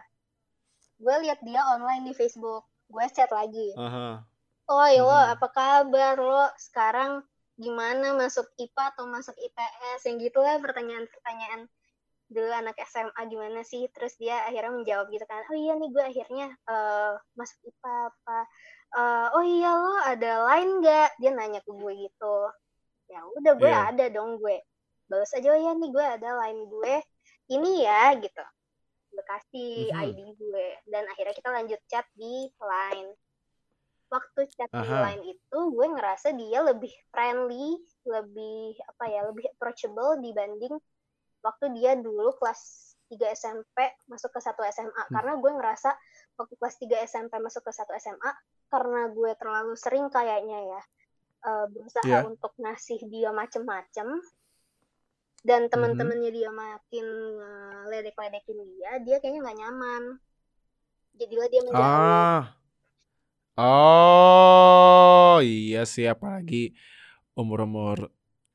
gue lihat dia online di Facebook gue chat lagi.
Aha.
oh lo
Mhm.
apa kabar lo? Sekarang gimana? Masuk IPA atau masuk IPS yang gitulah pertanyaan-pertanyaan. Dulu anak SMA gimana sih? Terus dia akhirnya menjawab gitu kan oh iya nih gue akhirnya uh, masuk IPA apa? Uh, oh iya lo ada lain nggak? Dia nanya ke gue gitu. Ya udah gue yeah. ada dong gue. Balas aja oh iya nih gue ada lain gue ini ya gitu gue kasih mm -hmm. ID gue dan akhirnya kita lanjut chat di line waktu chat Aha. di line itu gue ngerasa dia lebih friendly lebih apa ya lebih approachable dibanding waktu dia dulu kelas 3 SMP masuk ke satu SMA hmm. karena gue ngerasa waktu kelas 3 SMP masuk ke satu SMA karena gue terlalu sering kayaknya ya uh, berusaha yeah. untuk ngasih dia macem-macem dan mm-hmm. teman-temannya dia makin uh, ledek-ledekin dia dia kayaknya nggak nyaman jadilah dia menjauh ah.
oh iya sih apalagi umur-umur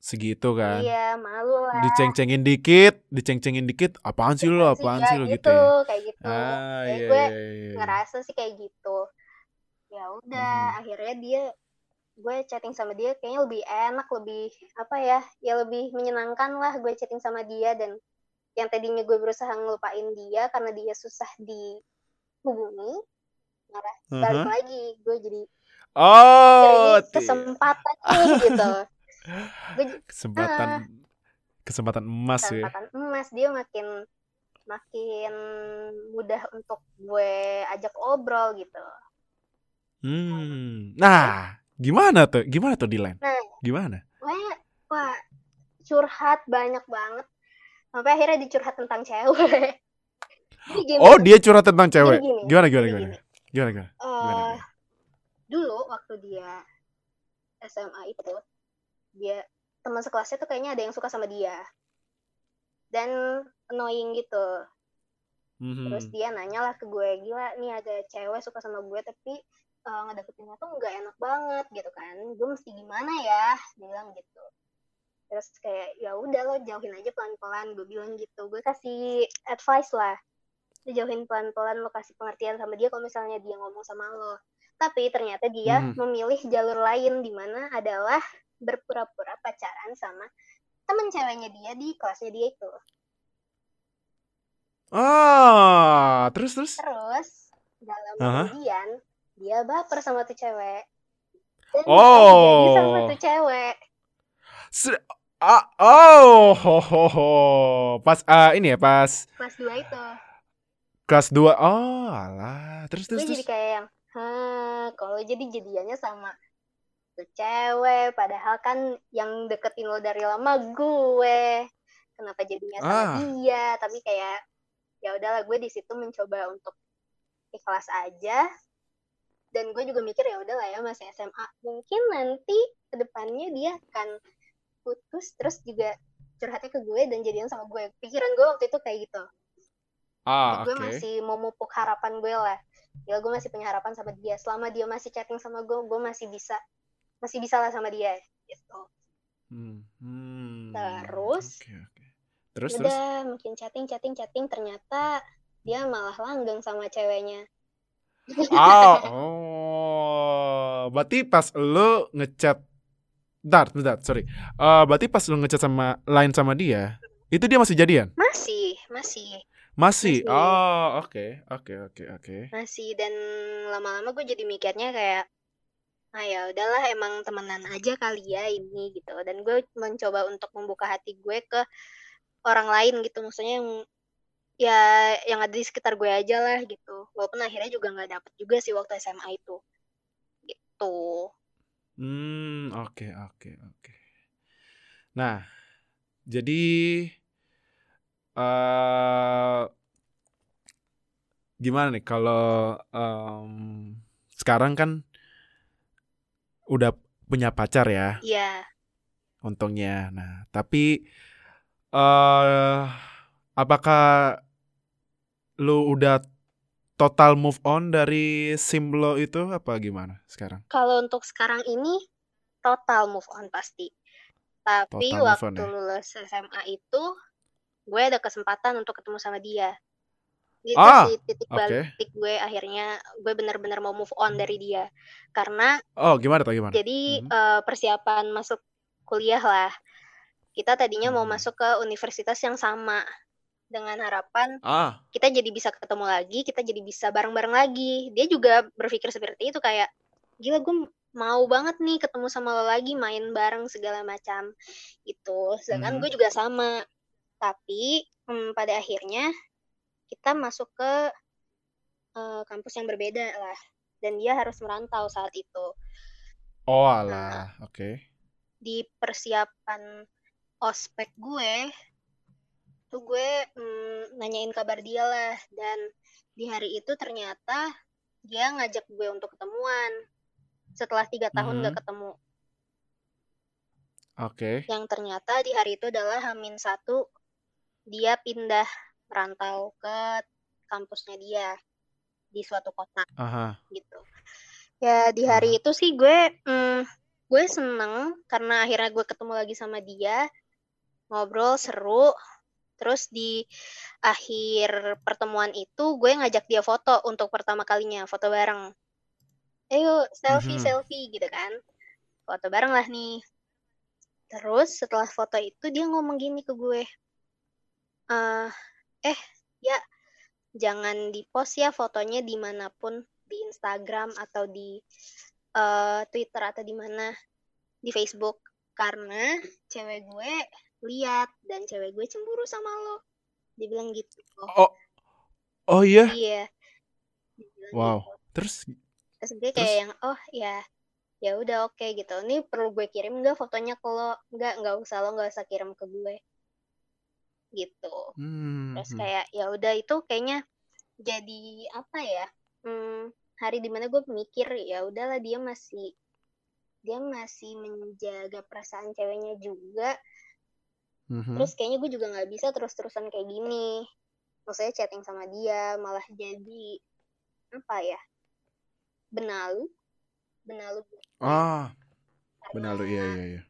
segitu kan.
Iya, malu lah.
Diceng-cengin dikit, diceng-cengin dikit, apaan sih lo, apaan sih lo gitu. gitu
ya? Kayak gitu. Ah, iya, gue iya, iya. ngerasa sih kayak gitu. Ya udah, hmm. akhirnya dia gue chatting sama dia kayaknya lebih enak, lebih apa ya? Ya lebih menyenangkan lah gue chatting sama dia dan yang tadinya gue berusaha ngelupain dia karena dia susah dihubungi. Nah, uh -huh. balik lagi gue jadi
Oh,
kesempatan gitu
kesempatan uh, kesempatan emas
kesempatan ya. Kesempatan emas dia makin makin mudah untuk gue ajak obrol gitu.
Hmm. Nah, gimana tuh? Gimana tuh di line? Nah, gimana?
Wah, wah, curhat banyak banget. Sampai akhirnya dicurhat tentang cewek.
gini, oh, dia curhat tentang cewek. Gini, gimana gimana gimana? Gimana gimana? gimana, uh, gimana?
Dulu waktu dia SMA itu dia teman sekelasnya tuh kayaknya ada yang suka sama dia dan annoying gitu mm-hmm. terus dia nanya lah ke gue gila nih ada cewek suka sama gue tapi uh, ngedeketinnya tuh nggak enak banget gitu kan gue mesti gimana ya dia bilang gitu terus kayak ya udah lo jauhin aja pelan-pelan gue bilang gitu gue kasih advice lah lo jauhin pelan-pelan lo kasih pengertian sama dia kalau misalnya dia ngomong sama lo tapi ternyata dia hmm. memilih jalur lain di mana adalah berpura-pura pacaran sama temen ceweknya dia di kelasnya dia itu.
Ah, terus terus.
Terus dalam uh -huh. kemudian dia baper sama tuh cewek.
Dan oh.
Dia sama tuh cewek.
Se ah, oh, ho, ho, ho. pas uh, ini ya pas.
Kelas dua itu.
Kelas dua, oh, alah, terus terus.
Gue jadi kayak yang, kalau jadi jadiannya sama tuh cewek padahal kan yang deketin lo dari lama gue kenapa jadinya sama ah. dia tapi kayak ya udahlah gue di situ mencoba untuk ikhlas aja dan gue juga mikir ya udahlah ya masih SMA mungkin nanti ke depannya dia akan putus terus juga curhatnya ke gue dan jadian sama gue pikiran gue waktu itu kayak gitu
ah,
gue okay. masih memupuk harapan gue lah ya gue masih punya harapan sama dia selama dia masih chatting sama gue gue masih bisa masih bisa lah sama dia gitu
hmm. Hmm.
terus
okay, okay. terus
udah terus? makin chatting chatting chatting ternyata dia malah langgeng sama ceweknya
oh, oh berarti pas lo ngechat Bentar, bentar, sorry. Uh, berarti pas lo ngechat sama lain sama dia, itu dia masih jadian?
Masih, masih.
Masih. masih. Oh, oke, okay, oke, okay, oke, okay, oke. Okay.
Masih dan lama-lama gue jadi mikirnya kayak ah ya udahlah emang temenan aja kali ya ini gitu dan gue mencoba untuk membuka hati gue ke orang lain gitu maksudnya yang ya yang ada di sekitar gue aja lah gitu walaupun akhirnya juga nggak dapet juga sih waktu SMA itu gitu
hmm oke okay, oke okay, oke okay. nah jadi uh, gimana nih kalau um, sekarang kan udah punya pacar ya.
Iya.
Untungnya. Nah, tapi uh, apakah lu udah total move on dari Simblo itu apa gimana sekarang?
Kalau untuk sekarang ini total move on pasti. Tapi total waktu on, ya? lulus SMA itu gue ada kesempatan untuk ketemu sama dia. Itu ah, sih titik balik okay. gue akhirnya gue benar-benar mau move on dari dia karena
oh gimana tuh gimana
jadi hmm. uh, persiapan masuk kuliah lah kita tadinya hmm. mau masuk ke universitas yang sama dengan harapan
Ah,
kita jadi bisa ketemu lagi, kita jadi bisa bareng-bareng lagi. Dia juga berpikir seperti itu kayak gila gue mau banget nih ketemu sama lo lagi, main bareng segala macam itu. Sedangkan
Mhm.
gue juga sama. Tapi hmm, pada akhirnya kita masuk ke eh, kampus yang berbeda lah. Dan dia harus merantau saat itu.
oh
Nah,
alah, oke.
di persiapan ospek gue tuh gue mm, nanyain kabar dia lah dan di hari itu ternyata dia ngajak gue untuk ketemuan setelah tiga tahun
Mhm.
gak ketemu
Oke.
yang ternyata di hari itu adalah Hamin satu dia pindah merantau ke kampusnya dia di suatu kota
Aha.
gitu ya di hari
Aha.
itu sih gue mm, gue seneng karena akhirnya gue ketemu lagi sama dia ngobrol seru terus di akhir pertemuan itu gue ngajak dia foto untuk pertama kalinya foto bareng. Ayo selfie
Mhm.
selfie gitu kan. Foto bareng lah nih. Terus setelah foto itu dia ngomong gini ke gue. Eh eh ya jangan di post ya fotonya di mana pun di Instagram atau di eh, Twitter atau di mana di Facebook. Karena cewek gue lihat dan cewek gue cemburu sama lo. Dia bilang gitu.
Oh, oh iya.
iya.
Wow.
gitu.
Terus,
terus gue kayak
terus?
yang oh ya. Ya udah oke gitu. Ini perlu gue kirim nggak fotonya ke lo? Nggak nggak usah lo nggak usah kirim ke gue. Gitu. Terus
Hmm.
kayak ya udah itu kayaknya jadi apa ya hmm, hari di mana gue mikir ya udahlah dia masih dia masih menjaga perasaan ceweknya juga
Mhm.
terus kayaknya gue juga nggak bisa terus-terusan kayak gini. Maksudnya chatting sama dia malah jadi apa ya benalu. Benalu.
Ah,
karena
benar iya iya iya.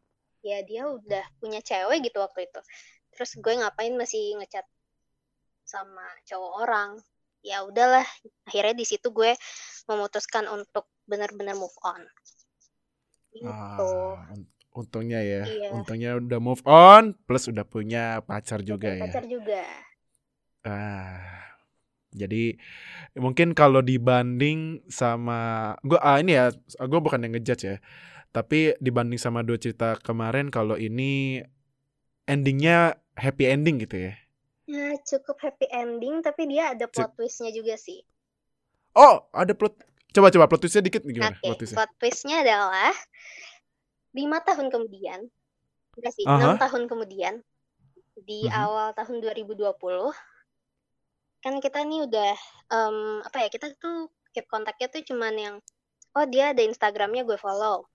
ya dia udah punya cewek gitu waktu itu. Terus gue ngapain masih ngechat sama cowok orang? Ya udahlah akhirnya di situ gue memutuskan untuk benar-benar move on. Gitu.
Ah, untungnya ya.
iya
Untungnya udah move on, plus udah punya pacar juga
punya
ya.
pacar juga
Ah, jadi mungkin kalau dibanding sama gua ah ini ya, gue bukan yang ngejudge ya. Tapi dibanding sama dua cerita kemarin, kalau ini endingnya happy ending gitu ya.
ya cukup happy ending tapi dia ada
Cuk-
plot twistnya juga sih
Oh, ada plot. Coba coba plot twistnya dikit gimana
oke
plot twistnya?
plot twistnya adalah lima tahun kemudian. Enggak sih enam tahun kemudian. Di
Mhm.
awal tahun 2020 kan kita nih udah em, apa ya kita tuh keep kontaknya tuh cuman yang oh dia ada Instagramnya gue follow.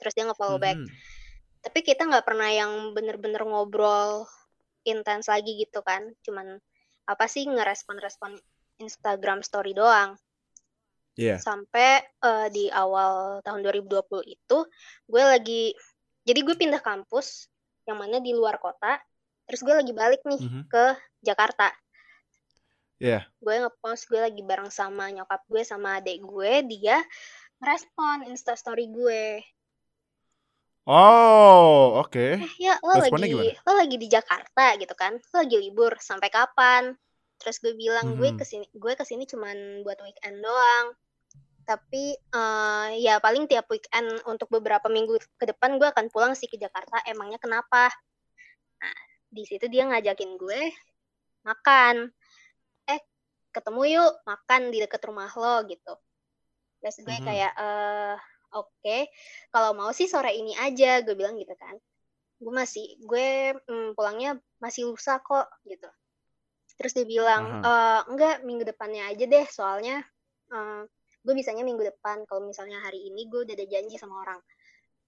Terus dia nge-follow back.
Mhm.
tapi kita nggak pernah yang bener-bener ngobrol intens lagi gitu kan. Cuman apa sih ngerespon-respon Instagram story doang
Iya.
sampai eh, di awal tahun 2020 itu gue lagi jadi gue pindah kampus yang mana di luar kota terus gue lagi balik nih
Mhm.
ke Jakarta
Iya.
gue ngepost gue lagi bareng sama nyokap gue sama adik gue dia ngerespon instastory gue
Oh, oke.
eh ya lo
Responnya
lagi
gimana?
lo lagi di Jakarta gitu kan lo lagi libur sampai kapan terus gue bilang gue
Mhm.
ke sini gue ke sini cuman buat weekend doang tapi eh, ya paling tiap weekend untuk beberapa minggu ke depan gue akan pulang sih ke Jakarta. Emangnya kenapa? Nah di situ dia ngajakin gue makan. Eh ketemu yuk makan di deket rumah lo gitu. Terus gue
Mhm.
kayak eh oke kalau mau sih sore ini aja gue bilang gitu kan. Gue masih gue mm, pulangnya masih lusa kok gitu. Terus dia bilang
Aha.
"Eh, enggak minggu depannya aja deh soalnya eh, gue bisanya minggu depan. Kalau misalnya hari ini gue udah ada janji sama orang.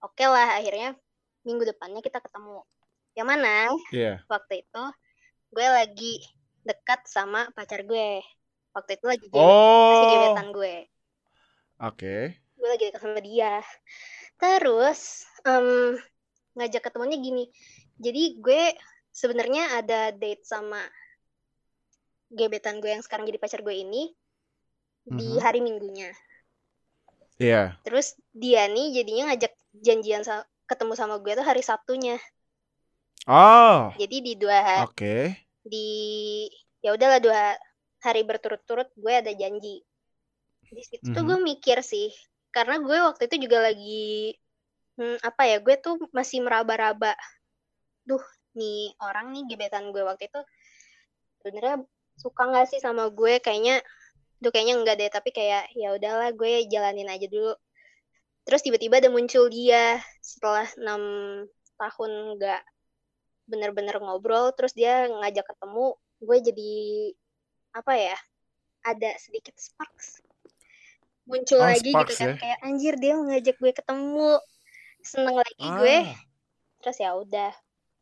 Oke lah akhirnya minggu depannya kita ketemu. Yang mana?
Iya.
waktu itu gue lagi dekat sama pacar gue. Waktu itu lagi gebet, masih
Oh,
gebetan gue.
Oke.
gue lagi dekat sama dia. Terus em, ngajak ketemunya gini. Jadi gue sebenarnya ada date sama gebetan gue yang sekarang jadi pacar gue ini di
Mhm.
hari minggunya
Iya.
terus dia nih jadinya ngajak janjian sa- ketemu sama gue tuh hari Sabtunya
Oh,
jadi di dua hari
oke.
di ya udahlah dua hari berturut-turut gue ada janji di situ mm -hmm. gue mikir sih karena gue waktu itu juga lagi hmm, apa ya gue tuh masih meraba-raba duh nih orang nih gebetan gue waktu itu sebenarnya suka nggak sih sama gue kayaknya tuh kayaknya enggak deh tapi kayak ya udahlah gue jalanin aja dulu terus tiba-tiba ada muncul dia setelah enam tahun nggak bener-bener ngobrol terus dia ngajak ketemu gue jadi apa ya ada sedikit sparks muncul oh, lagi gitu kan ya? kayak anjir dia ngajak gue ketemu seneng lagi ah. gue terus ya udah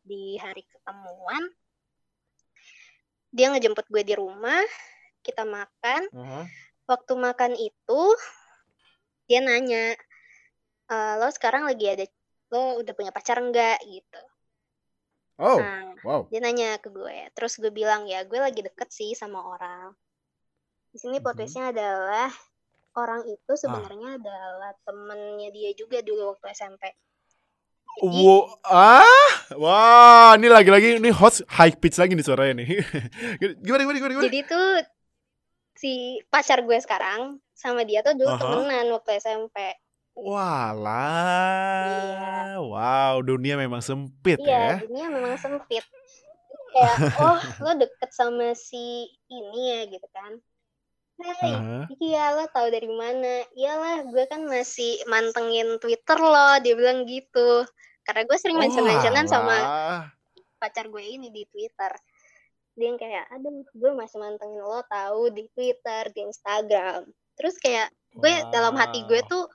di hari ketemuan dia ngejemput gue di rumah kita makan uh -huh. waktu makan itu dia nanya e, lo sekarang lagi ada lo udah punya pacar enggak gitu
oh nah, wow
dia nanya ke gue terus gue bilang ya gue lagi deket sih sama orang di sini uh adalah orang itu ah. sebenarnya ah. adalah temennya dia juga dulu waktu SMP
Wow, ah, wah, ini lagi-lagi ini hot high pitch lagi nih suaranya nih. gimana, gimana, gimana, gimana?
Jadi tuh si pacar gue sekarang sama dia tuh dulu uh -huh. temenan waktu SMP.
Walah, iya. wow, dunia memang sempit
iya, ya. dunia memang sempit. Kayak, oh, lo deket sama si ini ya gitu kan. Hey, uh-huh. iya lo tau dari mana? Iyalah, gue kan masih mantengin Twitter lo, dia bilang gitu. Karena gue sering mention-mentionan oh, sama pacar gue ini di Twitter. Dia yang kayak, aduh, gue masih mantengin lo tahu di Twitter, di Instagram. Terus kayak gue wow. dalam hati gue tuh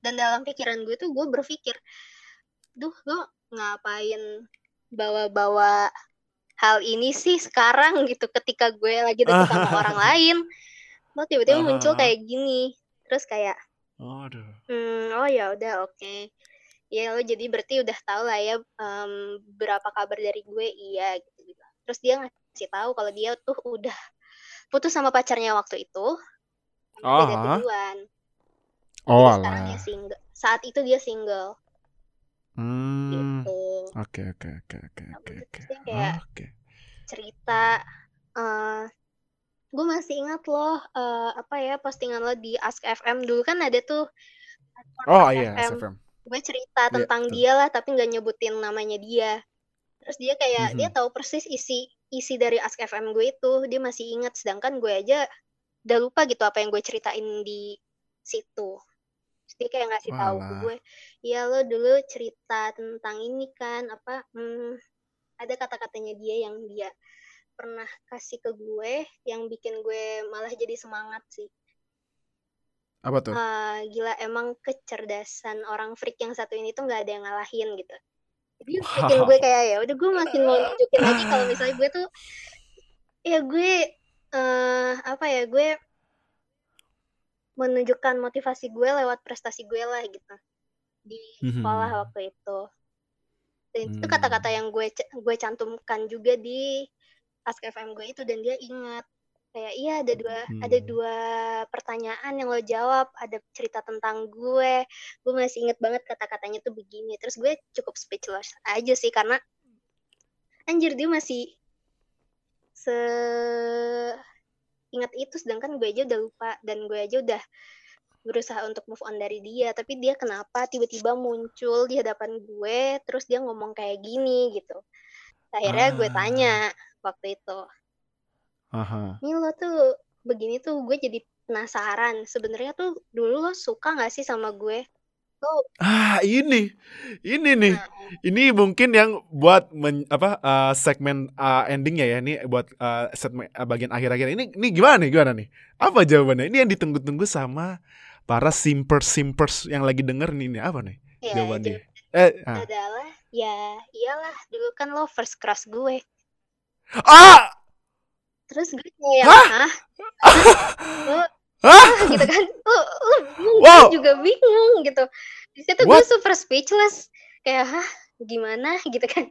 dan dalam pikiran gue tuh gue berpikir, duh lo ngapain bawa-bawa hal ini sih sekarang gitu ketika gue lagi deket sama orang lain lo tiba-tiba muncul kayak gini terus kayak
aduh.
Hmm, oh ya udah oke okay. ya lo jadi berarti udah tahu lah ya um, berapa kabar dari gue iya gitu gitu terus dia ngasih tahu kalau dia tuh udah putus sama pacarnya waktu itu oh, beda tujuan
oh
sekarang dia single. Saat itu dia single.
Hmm. gitu. Oke oke oke oke oke oke.
oke. cerita uh, gue masih ingat loh uh, apa ya postingan lo di Ask FM dulu kan ada tuh
oh iya Ask FM
gue cerita yeah, tentang dia lah tapi nggak nyebutin namanya dia. Terus dia kayak mm-hmm. dia tahu persis isi isi dari Ask FM gue itu dia masih ingat sedangkan gue aja udah lupa gitu apa yang gue ceritain di situ terus dia kayak ngasih tahu ke gue ya lo dulu cerita tentang ini kan apa hmm, ada kata-katanya dia yang dia pernah kasih ke gue yang bikin gue malah jadi semangat sih.
Apa tuh?
Uh, gila emang kecerdasan orang freak yang satu ini tuh nggak ada yang ngalahin gitu. Jadi bikin gue kayak ya udah gue makin mau nunjukin lagi kalau misalnya gue tuh ya gue uh, apa ya gue menunjukkan motivasi gue lewat prestasi gue lah gitu di mhm. sekolah hmm. waktu itu. Dan itu kata-kata hmm. yang gue gue cantumkan juga di Ask FM gue itu dan dia ingat kayak iya ada dua hmm. ada dua pertanyaan yang lo jawab ada cerita tentang gue gue masih inget banget kata-katanya tuh begini terus gue cukup speechless aja sih karena anjir dia masih se ingat itu sedangkan gue aja udah lupa dan gue aja udah berusaha untuk move on dari dia tapi dia kenapa tiba-tiba muncul di hadapan gue terus dia ngomong kayak gini gitu akhirnya ah. gue tanya waktu itu.
Aha.
Ini lo tuh begini tuh gue jadi penasaran. Sebenarnya tuh dulu lo suka gak sih sama gue? Lo...
Ah ini, ini nih, nah. ini mungkin yang buat men, apa uh, segmen uh, endingnya ya. Ini buat uh, segmen uh, bagian akhir-akhir ini. Ini gimana nih? Gimana nih? Apa jawabannya? Ini yang ditunggu-tunggu sama para simpers simpers yang lagi denger nih. Ini apa nih? Ya, jawabannya?
Eh, adalah ya iyalah dulu kan lo first crush gue.
Ah!
Terus gue kayak, Hah? Hah? Hah? gitu kan. Uh, uh, wow. Gue juga bingung gitu. Di situ gue super speechless. Kayak, hah? Gimana? Gitu kan.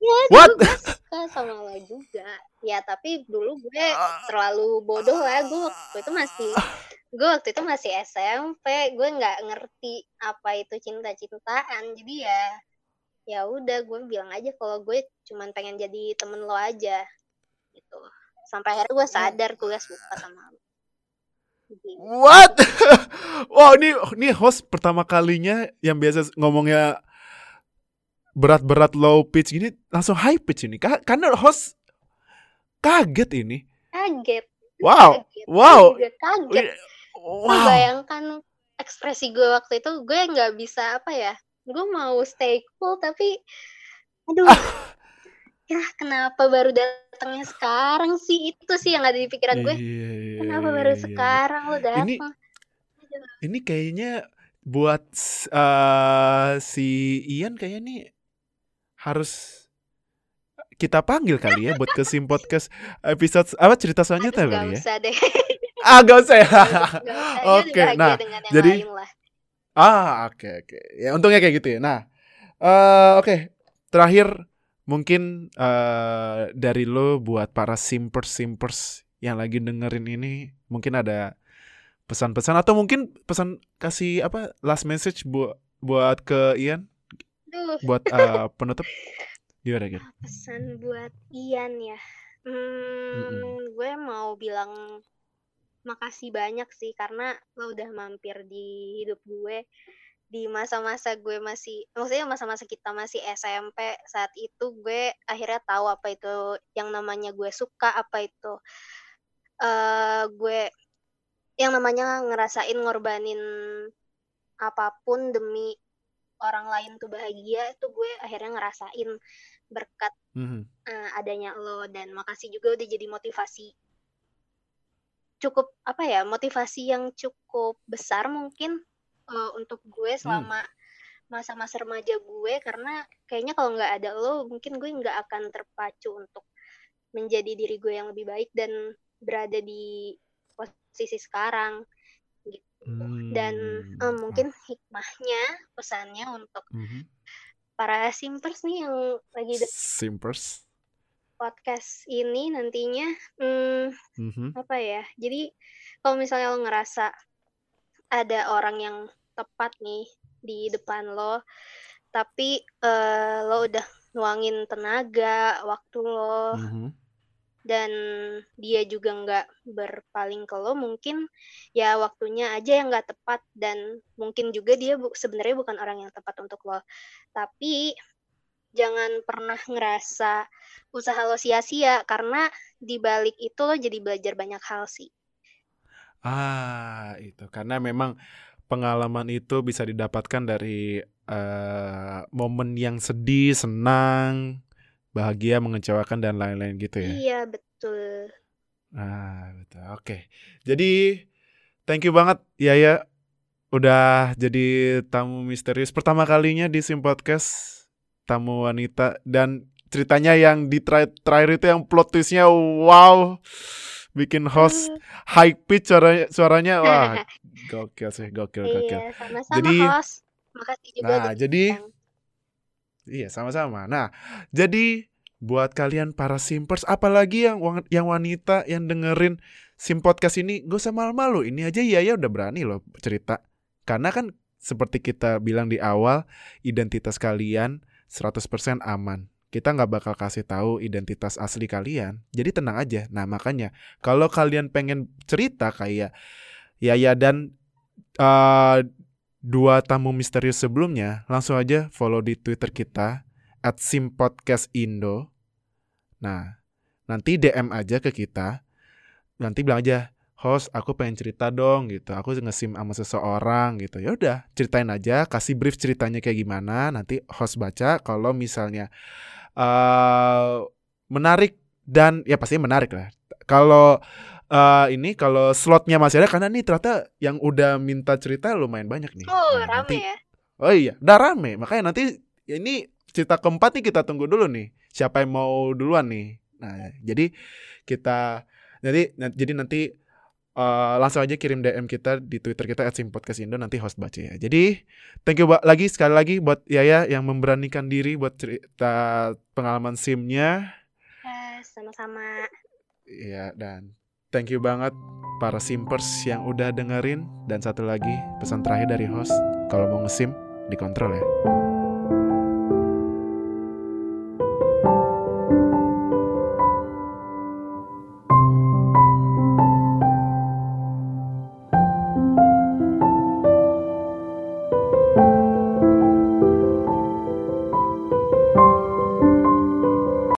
Ya,
What?
gue suka sama lo juga. Ya, tapi dulu gue terlalu bodoh lah. Gue waktu itu masih gue waktu itu masih SMP gue nggak ngerti apa itu cinta-cintaan jadi ya ya udah gue bilang aja kalau gue cuman pengen jadi temen lo aja gitu sampai akhirnya gue sadar gue suka sama lo Gitu.
What? wow, ini ini host pertama kalinya yang biasa ngomongnya berat-berat low pitch gini langsung high pitch ini. Ka- Karena host kaget ini.
kaget
Wow.
Kaget.
Wow.
Juga kaget Lu
Wow.
bayangkan ekspresi gue waktu itu gue nggak bisa apa ya gue mau stay cool tapi aduh ya kenapa baru datangnya sekarang sih itu sih yang ada di pikiran gue
Iya, iya,
kenapa
iya,
baru
iya, iya.
sekarang lo datang
Ini ini kayaknya buat eh, si Ian kayaknya nih harus kita panggil kali ya buat ke Sim Podcast episode apa cerita selanjutnya
Aduh,
kali
gak
ya.
usah deh
Ah, gak usah ya. Oke,
bahagia
nah, jadi-. Ah, oke oke. Ya untungnya kayak gitu ya. Nah, eh oke. Terakhir mungkin eh dari lo buat para simpers simpers yang lagi dengerin ini mungkin ada pesan-pesan atau mungkin pesan kasih apa last message buat buat ke Ian?
Duh,
buat eh, penutup? Gimana gitu?
pesan buat Ian ya. Hmm, gue mau bilang makasih banyak sih karena lo udah mampir di hidup gue di masa-masa gue masih maksudnya masa-masa kita masih SMP saat itu gue akhirnya tahu apa itu yang namanya gue suka apa itu eh gue yang namanya ngerasain ngorbanin apa pun demi orang lain tuh bahagia itu gue akhirnya ngerasain berkat
Mhm.
eh, adanya lo dan makasih juga udah jadi motivasi cukup apa ya motivasi yang cukup besar mungkin eh, untuk gue selama masa-masa remaja gue karena kayaknya kalau nggak ada lo mungkin gue nggak akan terpacu untuk menjadi diri gue yang lebih baik dan berada di posisi sekarang dan
Hmm,
eh, mungkin hikmahnya pesannya untuk
Mhm.
para simpers nih yang lagi
simpers.
podcast ini nantinya hmm,
Mhm.
apa ya jadi kalau misalnya lo ngerasa ada orang yang tepat nih di depan lo. Tapi eh, lo udah nuangin tenaga waktu lo.
Mhm.
dan dia juga nggak berpaling ke lo mungkin ya waktunya aja yang nggak tepat. Dan mungkin juga dia bu- sebenarnya bukan orang yang tepat untuk lo. Tapi jangan pernah ngerasa usaha lo sia-sia karena di balik itu lo jadi belajar banyak hal sih.
Ah, itu. Karena memang pengalaman itu bisa didapatkan dari eh, momen yang sedih, senang, bahagia, mengecewakan dan lain-lain gitu ya.
iya betul
Ah, betul. Oke. Jadi thank you banget Yaya udah jadi tamu misterius pertama kalinya di Sim Podcast, tamu wanita dan ceritanya yang di terakhir itu yang plot twistnya wow bikin host high pitch suaranya suaranya wah gokil sih gokil gokil.
iya sama-sama
Jadi-
host. Makasih juga
nah jadi iya sama-sama. Nah jadi buat kalian para simpers apalagi yang yang wanita yang dengerin sim podcast ini gak usah malu-malu. Ini aja Yaya udah berani loh cerita. Karena kan seperti kita bilang di awal identitas kalian 100% aman. Kita nggak bakal kasih tahu identitas asli kalian. Jadi tenang aja. Nah makanya kalau kalian pengen cerita kayak Yaya dan eh, dua tamu misterius sebelumnya langsung aja follow di Twitter kita at simpodcastindo. Nah, nanti DM aja ke kita. Nanti bilang aja, host aku pengen cerita dong gitu. Aku ngesim sama seseorang gitu. Ya udah, ceritain aja, kasih brief ceritanya kayak gimana. Nanti host baca kalau misalnya eh menarik dan ya pasti menarik lah. Kalau eh ini kalau slotnya masih ada karena nih ternyata yang udah minta cerita lumayan banyak nih.
oh
Nah,
rame
nanti-
ya
Oh iya, udah rame. Makanya nanti ini cerita keempat nih kita tunggu dulu nih. Siapa yang mau duluan nih? Nah, jadi kita jadi jadi nanti eh, langsung aja kirim DM kita di Twitter kita @simpodcastindo nanti host baca ya. Jadi thank you lagi sekali lagi buat Yaya yang memberanikan diri buat cerita pengalaman simnya.
Ya, sama-sama
Ya dan thank you banget para simpers yang udah dengerin dan satu lagi pesan terakhir dari host kalau mau ngesim dikontrol ya.